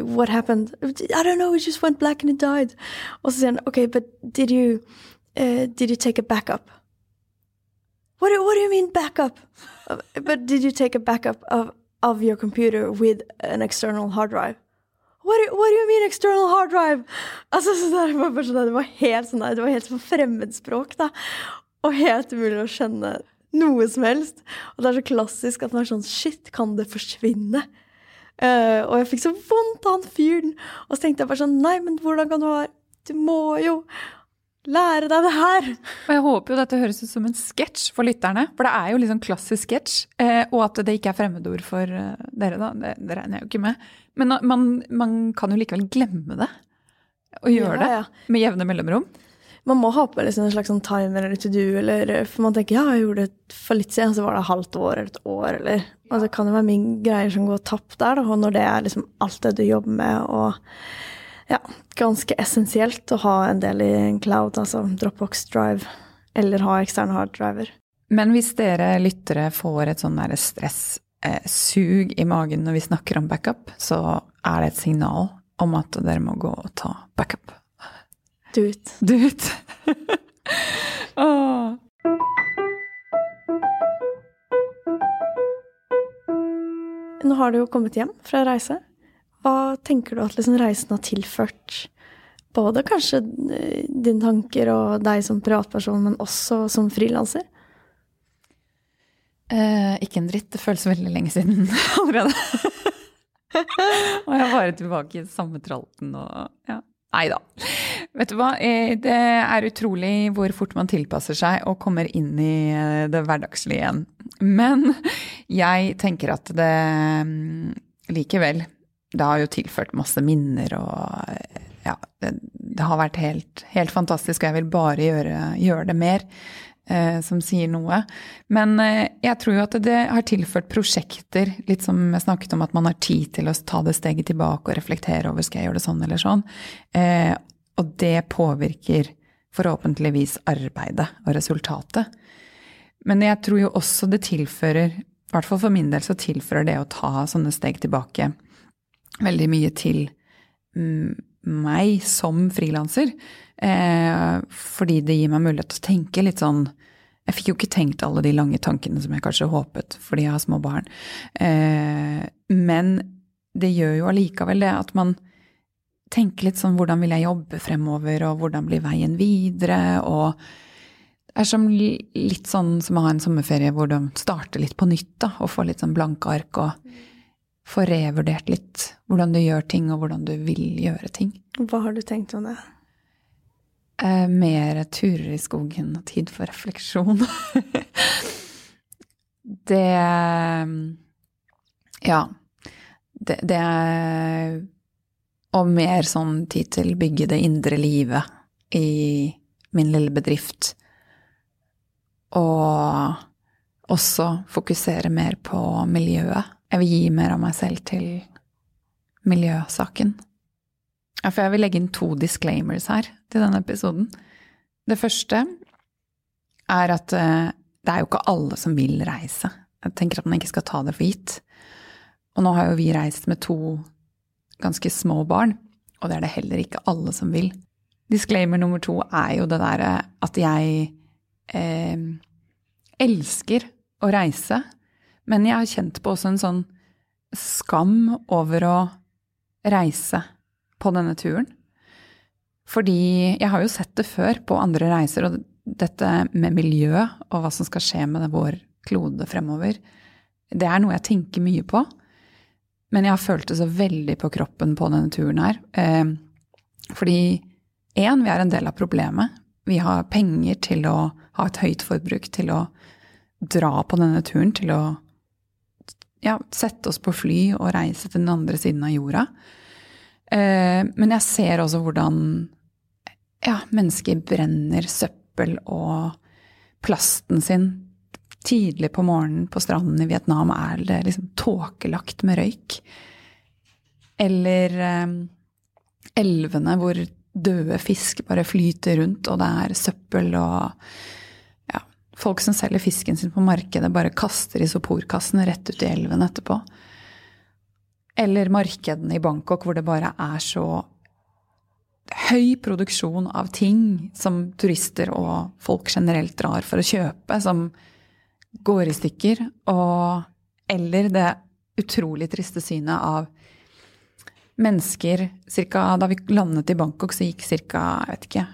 [SPEAKER 1] what happened? I don't know, it just went black and it died. Og så sier han OK, but did you, uh, did you take a backup? What do, what do you mean backup? but did you take a backup of, of your computer with an external hard drive? What do, what do, you mean external hard drive? Var sånn, det, var helt sånn det var helt sånn fremmedspråk, da. Og helt umulig å skjønne noe som helst. Og det er så klassisk at man er sånn Shit, kan det forsvinne? Uh, og jeg fikk så vondt av han fyren. Og så tenkte jeg bare sånn Nei, men hvordan kan du ha Du må jo lære deg det her!
[SPEAKER 2] Og jeg håper jo dette høres ut som en sketsj for lytterne. For det er jo liksom klassisk sketsj. Uh, og at det ikke er fremmedord for uh, dere, da. Det, det, regner jeg jo ikke med. Men man, man, kan jo likevel glemme det. Og gjøre ja, ja. det med jevne mellomrom.
[SPEAKER 1] Man må ha på liksom en slags sånn timer eller to do, eller For man tenker ja, jeg gjorde det for litt siden, så var det halvt år eller et år, eller Og det kan jo være mye greier som går tapt der, og når det er liksom alt det du jobber med, og ja, ganske essensielt å ha en del i en cloud, altså Dropbox Drive, eller ha ekstern harddriver.
[SPEAKER 2] Men hvis dere lyttere får et sånn stress-sug eh, i magen når vi snakker om backup, så er det et signal om at dere må gå og ta backup.
[SPEAKER 1] Do it.
[SPEAKER 2] oh.
[SPEAKER 1] Nå har du jo kommet hjem fra reise. Hva tenker du at liksom reisen har tilført både kanskje eh, dine tanker og deg som privatperson, men også som frilanser?
[SPEAKER 2] Eh, ikke en dritt. Det føles veldig lenge siden (laughs) allerede. (laughs) og jeg er bare tilbake i samme tralten og ja. Nei da. Vet du hva, eh, det er utrolig hvor fort man tilpasser seg og kommer inn i eh, det hverdagslige igjen. Men jeg tenker at det mm, likevel det har jo tilført masse minner og ja, det, det har vært helt, helt, fantastisk, og jeg vil bare gjøre, gjøre det mer. Eh, som sier noe. Men eh, jeg tror jo at det har tilført prosjekter, litt som jeg snakket om at man har tid til å ta det steget tilbake og reflektere over skal jeg gjøre det sånn eller sånn. Eh, og det påvirker forhåpentligvis arbeidet og resultatet. Men jeg tror jo også det tilfører, i hvert fall for min del, så tilfører det å ta sånne steg tilbake veldig mye til mm, meg som frilanser. Eh, fordi det gir meg mulighet til å tenke litt sånn Jeg fikk jo ikke tenkt alle de lange tankene som jeg kanskje håpet fordi jeg har små barn. Eh, men det gjør jo allikevel det at man tenker litt sånn hvordan vil jeg jobbe fremover, og hvordan blir veien videre, og det er som litt sånn som å ha en sommerferie hvor du starter litt på nytt, da, og får litt sånn blanke ark og får revurdert litt hvordan du gjør ting, og hvordan du vil gjøre ting.
[SPEAKER 1] Hva har du tenkt om det?
[SPEAKER 2] Eh, mer turer i skogen og tid for refleksjon. (laughs) det Ja. Det, det er Og mer sånn tid til bygge det indre livet i min lille bedrift. Og også fokusere mer på miljøet. Jeg vil gi mer av meg selv til miljøsaken. Ja, for jeg vil legge inn to disclaimers her til denne episoden. Det første er at eh, det er jo ikke alle som vil reise. Jeg tenker at man ikke skal ta det for gitt. Og nå har jo vi reist med to ganske små barn, og det er det heller ikke alle som vil. Disclaimer nummer to er jo det derre at jeg eh, elsker å reise, men jeg har kjent på også en sånn skam over å reise på denne turen. Fordi jeg har jo sett det før på andre reiser, og dette med miljø og hva som skal skje med vår klode fremover, det er noe jeg tenker mye på. Men jeg har følt det så veldig på kroppen på denne turen her. Eh, fordi én, vi er en del av problemet. Vi har penger til å ha et høyt forbruk, til å dra på denne turen, til å ja, sette oss på fly og reise til den andre siden av jorda. Eh, men jeg ser også hvordan ja, mennesker brenner søppel og plasten sin tidlig på morgenen på stranden i Vietnam er det liksom tåkelagt med røyk. Eller eh, elvene hvor døde fisk bare flyter rundt, og det er søppel og Folk som selger fisken sin på markedet, bare kaster isoporkassene rett ut i elven etterpå. Eller markedene i Bangkok hvor det bare er så høy produksjon av ting som turister og folk generelt drar for å kjøpe, som går i stykker. Og, eller det utrolig triste synet av mennesker cirka, Da vi landet i Bangkok, så gikk ca.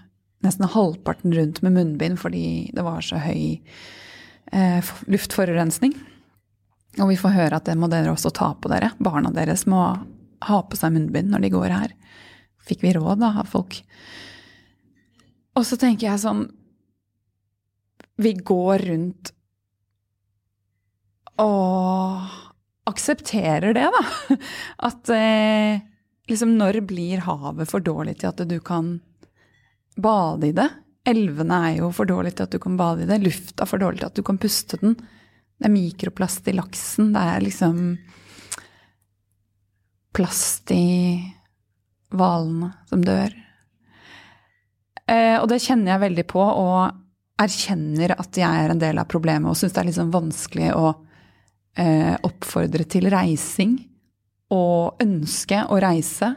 [SPEAKER 2] nesten halvparten rundt med munnbind fordi det var så høy eh, luftforurensning. Og vi får høre at det må dere også ta på dere. Barna deres må ha på seg munnbind når de går her. Fikk vi råd da av folk. Og så tenker jeg sånn Vi går rundt og aksepterer det, da. (laughs) At eh, liksom når blir havet for dårlig til at du kan bade i det. Elvene er jo for dårlige til at du kan bade i det. Lufta er for dårlig til at du kan puste den. Det er mikroplast i laksen. Det er liksom plast i hvalene som dør. Eh, og det kjenner jeg veldig på, og erkjenner at jeg er en del av problemet og syns det er litt sånn vanskelig å eh, oppfordre til reising og ønske å reise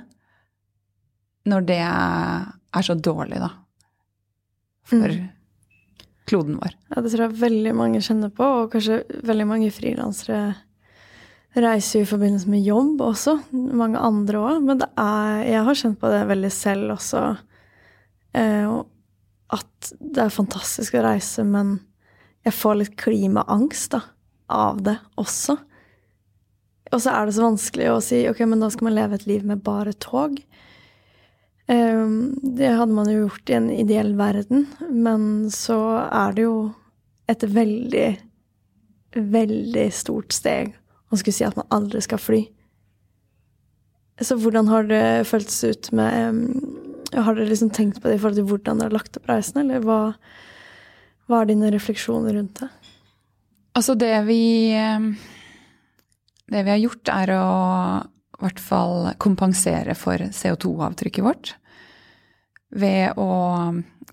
[SPEAKER 2] når det er så dårlig, da. For mm. kloden vår.
[SPEAKER 1] Ja, det tror jeg veldig mange kjenner på, og kanskje veldig mange frilansere reiser i forbindelse med jobb også. Mange andre òg. Men det er, jeg har kjent på det veldig selv også. Eh, at det er fantastisk å reise, men jeg får litt klimaangst da, av det også. Og så er det så vanskelig å si ok, men da skal man leve et liv med bare tog. Ehm, det hadde man jo gjort i en ideell verden, men så er det jo et veldig, veldig stort steg å skulle si at man aldri skal fly. Så hvordan har det føltes ut med ehm, Har dere liksom tenkt på det i forhold til hvordan dere har lagt opp reisen, eller hva, Hva er dine refleksjoner rundt det?
[SPEAKER 2] Altså, det vi Det vi har gjort, er å hvert fall kompensere for CO2-avtrykket vårt. Ved å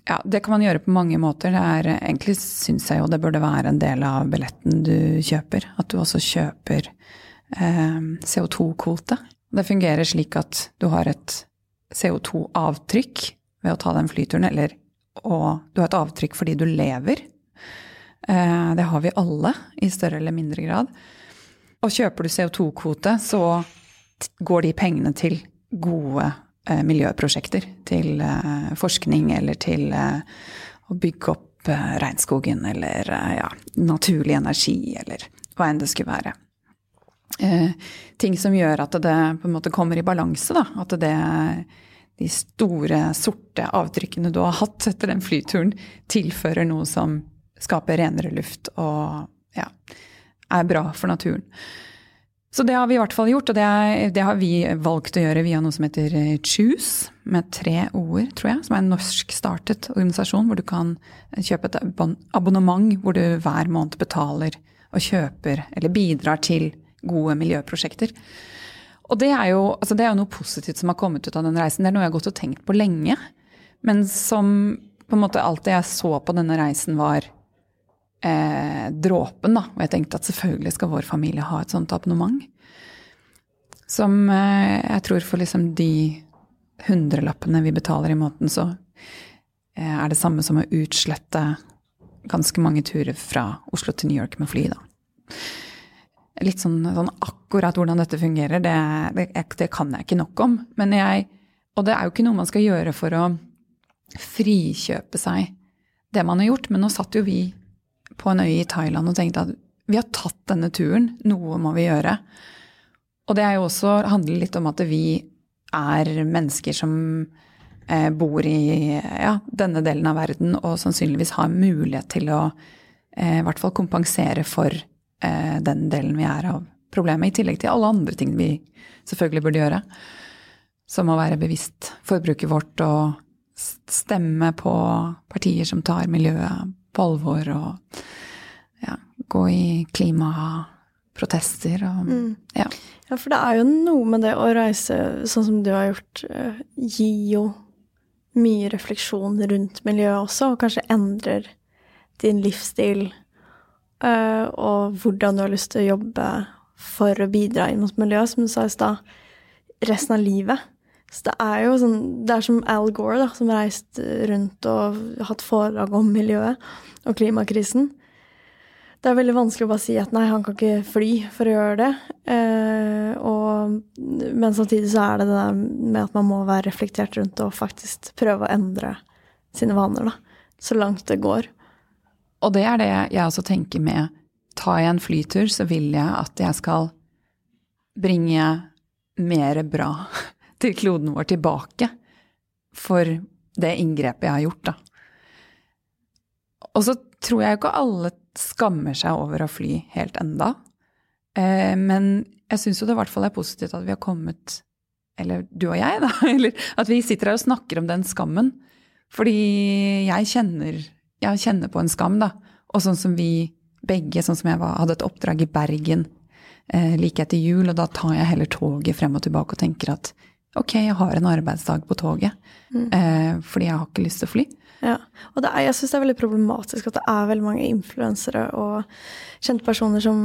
[SPEAKER 2] Ja, det kan man gjøre på mange måter. Er, egentlig syns jeg jo det burde være en del av billetten du kjøper. At du også kjøper eh, CO2-kvote. Det fungerer slik at du har et CO2-avtrykk ved å ta den flyturen, eller og du har et avtrykk fordi du lever. Eh, det har vi alle, i større eller mindre grad. Og kjøper du CO2-kvote, så går de pengene til gode eh, miljøprosjekter. Til eh, forskning eller til å bygge opp regnskogen eller ja, naturlig energi eller hva enn det skulle være. Ting som gjør at det på en måte kommer i balanse, da. At det de store, sorte avtrykkene du har hatt etter den flyturen, tilfører noe som skaper renere luft og ja, er bra for naturen. Så det har vi i hvert fall gjort, og det, er, det, har vi valgt å gjøre via noe som heter eh, Choose, med tre ord, tror jeg, som er en norskstartet organisasjon hvor du kan kjøpe et abonnement hvor du hver måned betaler og kjøper eller bidrar til gode miljøprosjekter. Og det er, jo, altså det er jo noe positivt som har kommet ut av den reisen. Det er noe jeg har gått og tenkt på lenge. Men som på en måte alt det jeg så på denne reisen, var eh, dråpen. da. Og jeg tenkte at selvfølgelig skal vår familie ha et sånt abonnement. Som eh, jeg tror for liksom de hundrelappene vi betaler i måneden, så eh, er det samme som å utslette ganske mange turer fra Oslo til New York med fly, da litt sånn, sånn, akkurat hvordan dette fungerer, det, det, det, kan jeg ikke nok om. Men jeg, og det er jo ikke noe man skal gjøre for å frikjøpe seg det man har gjort. Men nå satt jo vi på en øy i Thailand og tenkte at vi har tatt denne turen, noe må vi gjøre. Og det er jo også, handler litt om at vi er mennesker som eh, bor i ja, denne delen av verden og sannsynligvis har mulighet til å eh, i hvert fall kompensere for Eh, den delen vi er av problemet, i tillegg til alle andre ting vi selvfølgelig burde gjøre. Som å være bevisst forbruket vårt og stemme på partier som tar miljøet på alvor, og ja, gå i klimaprotester og mm. ja.
[SPEAKER 1] ja. for det er jo noe med det å reise sånn som du har gjort, uh, gir jo mye refleksjon rundt miljøet også, og kanskje endrer din livsstil Eh, og hvordan du har lyst til å jobbe for å bidra inn mot miljøet, som du sa i stad, resten av livet. Så det er jo sånn Det er som Al Gore, da, som reist rundt og hatt foredrag om miljøet og klimakrisen. Det er veldig vanskelig å bare si at nei, han kan ikke fly for å gjøre det. Eh, og, men samtidig så er det det der med at man må være reflektert rundt og faktisk prøve å endre sine vaner, da. Så langt det går.
[SPEAKER 2] Og det er det jeg også tenker med tar jeg en flytur, så vil jeg at jeg skal bringe mer bra til kloden vår tilbake for det inngrepet jeg har gjort, da. Og så tror jeg ikke alle skammer seg over å fly helt enda. Eh, men jeg syns jo det i hvert fall er positivt at vi har kommet Eller du og jeg, da. (laughs) Eller at vi sitter her og snakker om den skammen. Fordi jeg kjenner jeg kjenner på en skam, da. Og sånn som vi begge, sånn som jeg var, hadde et oppdrag i Bergen eh, like etter jul, og da tar jeg heller toget frem og tilbake og tenker at ok, jeg har en arbeidsdag på toget, mm. eh, fordi jeg har ikke lyst til å fly.
[SPEAKER 1] Ja, og er, jeg syns det er veldig problematisk at det er veldig mange influensere og kjente personer som,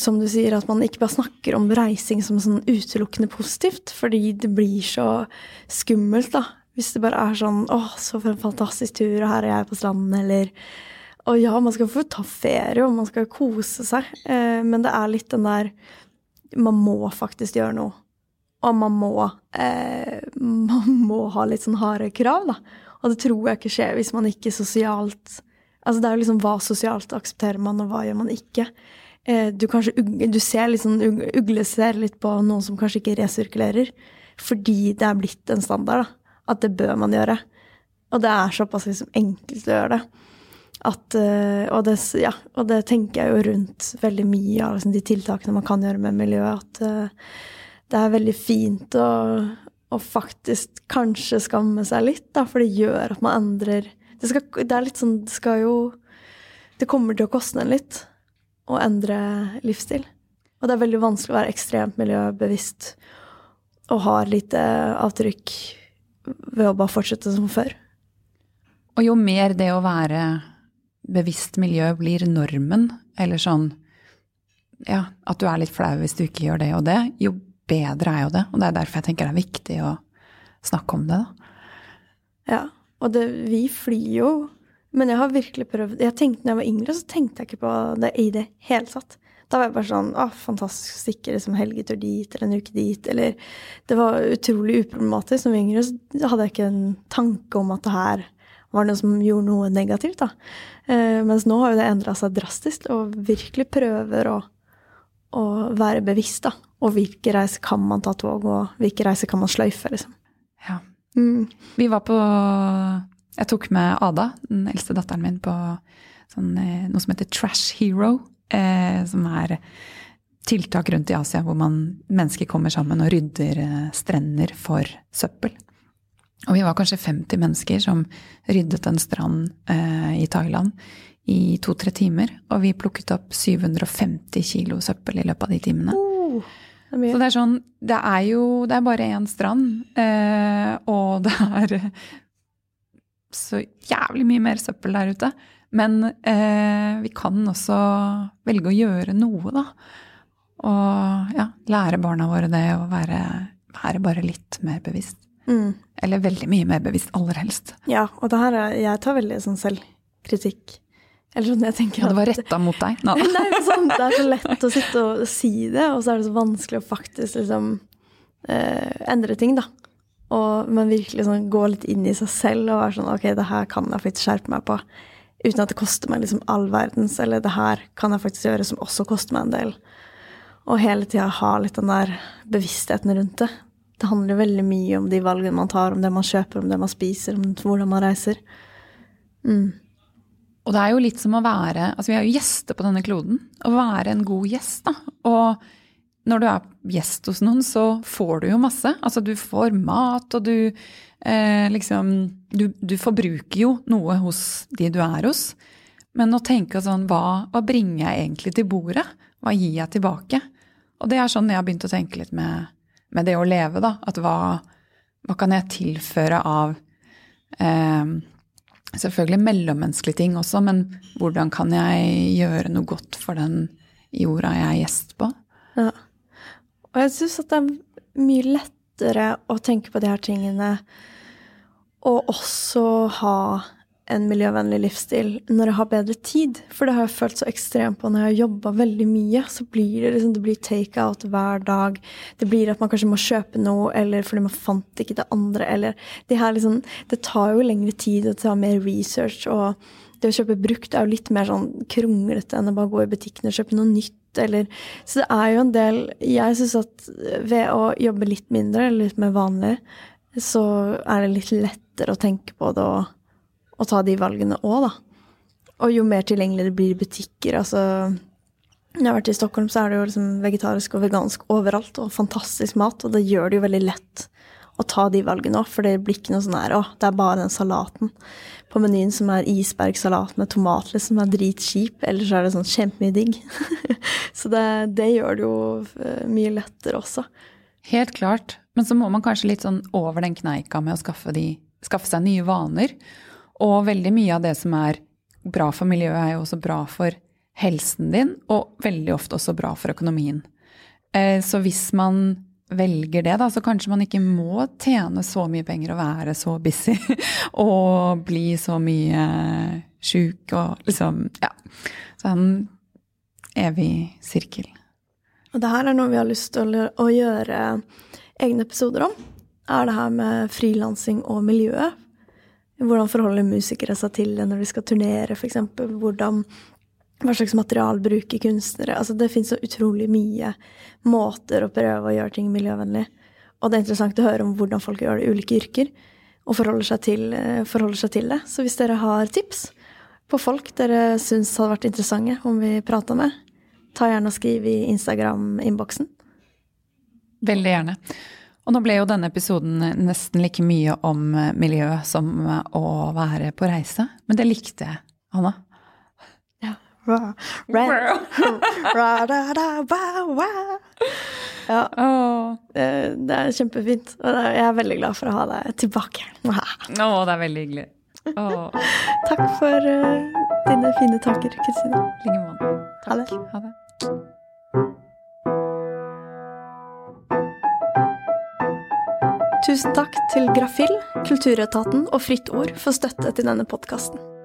[SPEAKER 1] som du sier, at man ikke bare snakker om reising som sånn utelukkende positivt, fordi det blir så skummelt, da. Hvis det bare er sånn 'Å, så for en fantastisk tur, og her er jeg på stranden', eller Og ja, man skal få ta ferie, og man skal kose seg, eh, men det er litt den der Man må faktisk gjøre noe. Og man må eh, Man må ha litt sånn harde krav, da. Og det tror jeg ikke skjer hvis man ikke sosialt Altså det er jo liksom hva sosialt aksepterer man, og hva gjør man ikke. Eh, du kanskje du ser litt sånn ugle litt på noen som kanskje ikke resirkulerer, fordi det er blitt en standard, da at det bør man gjøre. Og det er såpass liksom enkelt å gjøre det. At, eh, og, det ja, og, det tenker jeg jo rundt veldig mye av liksom, de tiltakene man kan gjøre med miljøet. At uh, det er veldig fint å, å, faktisk kanskje skamme seg litt, da, for det gjør at man endrer det, skal, det er litt sånn Det skal jo det kommer til å koste en litt å endre livsstil. Og det er veldig vanskelig å være ekstremt miljøbevisst og ha lite avtrykk ved å bare fortsette som før.
[SPEAKER 2] Og jo mer det å være bevisst miljø blir normen, eller sånn ja, at du er litt flau hvis du ikke gjør det og det, jo bedre er jo det. Og det er derfor jeg tenker det er viktig å snakke om det, da.
[SPEAKER 1] Ja. Og det, vi flyr jo Men jeg har virkelig prøvd jeg tenkte, når jeg var yngre, så tenkte jeg ikke på det i det hele tatt. Da var jeg bare sånn Å, fantastisk stikke liksom helgetur dit, eller en uke dit, eller Det var utrolig uproblematisk. Som yngre så hadde jeg ikke en tanke om at det her var noe som gjorde noe negativt, da. Eh, mens nå har jo det endra seg drastisk, og virkelig prøver å, å være bevisst, da. Og hvilke reiser kan man ta tog, og hvilke reiser kan man sløyfe, liksom.
[SPEAKER 2] Ja.
[SPEAKER 1] Mm.
[SPEAKER 2] Vi var på Jeg tok med Ada, den eldste datteren min, på sånn, eh, noe som heter Trash Hero. Eh, som er tiltak rundt i Asia hvor man, mennesker kommer sammen og rydder eh, strender for søppel. Og vi var kanskje 50 mennesker som ryddet en strand eh, i Thailand i to-tre timer. Og vi plukket opp 750 kilo søppel i løpet av de timene.
[SPEAKER 1] Det.
[SPEAKER 2] Så det er sånn Det er jo Det er bare én strand, eh, og det er så jævlig mye mer søppel der ute. Men eh, vi kan også velge å gjøre noe, da. Og ja, lære barna våre det å være, være bare litt mer bevisst.
[SPEAKER 1] Mm.
[SPEAKER 2] Eller veldig mye mer bevisst, aller helst.
[SPEAKER 1] Ja, og det her er Jeg tar veldig sånn selvkritikk. Eller sånn jeg tenker
[SPEAKER 2] Ja, det var retta mot deg. No. (laughs)
[SPEAKER 1] Nei, men sånn, det er så lett å sitte og si det, og så er det så vanskelig å faktisk liksom eh, endre ting, da. Og, men virkelig sånn gå litt inn i seg selv og være sånn Ok, det her kan jeg faktisk skjerpe meg på. Uten at det koster meg liksom all verdens. Eller det her kan jeg faktisk gjøre som også koster meg en del. Og hele tida ha litt den der bevisstheten rundt det. Det handler jo veldig mye om de valgene man tar, om det man kjøper, om det man spiser, om hvordan man reiser. Mm.
[SPEAKER 2] Og det er jo litt som å være Altså, vi er jo gjester på denne kloden. Å være en god gjest, da. Og når du er gjest hos noen, så får du jo masse. Altså, du får mat, og du eh, liksom du, du forbruker jo noe hos de du er hos. Men å tenke sånn hva, hva bringer jeg egentlig til bordet? Hva gir jeg tilbake? Og det er sånn jeg har begynt å tenke litt med, med det å leve, da. At hva, hva kan jeg tilføre av eh, Selvfølgelig mellommenneskelige ting også, men hvordan kan jeg gjøre noe godt for den jorda jeg er gjest på?
[SPEAKER 1] Ja. Og jeg syns at det er mye lettere å tenke på de her tingene og også ha en miljøvennlig livsstil når jeg har bedre tid. For det har jeg følt så ekstremt på når jeg har jobba veldig mye. Så blir det liksom, det blir take-out hver dag. Det blir at man kanskje må kjøpe noe, eller fordi man fant ikke det andre, eller Det her liksom Det tar jo lengre tid å ta mer research, og det å kjøpe brukt er jo litt mer sånn kronglete enn å bare gå i butikken og kjøpe noe nytt, eller Så det er jo en del Jeg syns at ved å jobbe litt mindre, eller litt mer vanlig, så er det litt lettere å tenke på det og og ta de valgene òg, da. Og jo mer tilgjengelig det blir i butikker, altså Når jeg har vært i Stockholm, så er det jo liksom vegetarisk og vegansk overalt, og fantastisk mat, og det gjør det jo veldig lett å ta de valgene òg, for det blir ikke noe sånn her å, det er bare den salaten på menyen som er isbergsalat med tomat, liksom, som er dritkjip, ellers er det sånn kjempemye digg. (laughs) så det, det gjør det jo eh, mye lettere også.
[SPEAKER 2] Helt klart. Men så må man kanskje litt sånn over den kneika med å skaffe, de, skaffe seg nye vaner. Og veldig mye av det som er bra for miljøet, er jo også bra for helsen din, og veldig ofte også bra for økonomien. Eh, Så hvis man velger det, da, så kanskje man ikke må tjene så mye penger og være så busy (laughs) og bli så mye sjuk og liksom Ja. Så en evig sirkel.
[SPEAKER 1] Og det her er noe vi har lyst til å gjøre egne episoder om. Er det her med frilansing og miljøet. Hvordan forholder musikere seg til det når de skal turnere, f.eks. Hvordan hva slags material bruker kunstnere? Altså, det fins så utrolig mye måter å prøve å gjøre ting miljøvennlig. Og det er interessant å høre om hvordan folk gjør det i ulike yrker, og forholder seg til, forholder seg til det. Så hvis dere har tips på folk dere syns hadde vært interessante om vi prata med, ta gjerne og skriv i Instagram-innboksen.
[SPEAKER 2] Veldig gjerne. Og nå ble jo denne episoden nesten like mye om miljø som å være på reise. Men det likte jeg, Anna.
[SPEAKER 1] Ja. (laughs) Ja, det, det er kjempefint. Og jeg er veldig glad for å ha deg tilbake.
[SPEAKER 2] Å, det er veldig hyggelig.
[SPEAKER 1] Takk for eh, dine fine tanker, Kristine.
[SPEAKER 2] i like måte.
[SPEAKER 1] Ha det.
[SPEAKER 2] Ha det.
[SPEAKER 1] Tusen takk til Grafill, Kulturetaten og Fritt Ord for støtte til denne podkasten.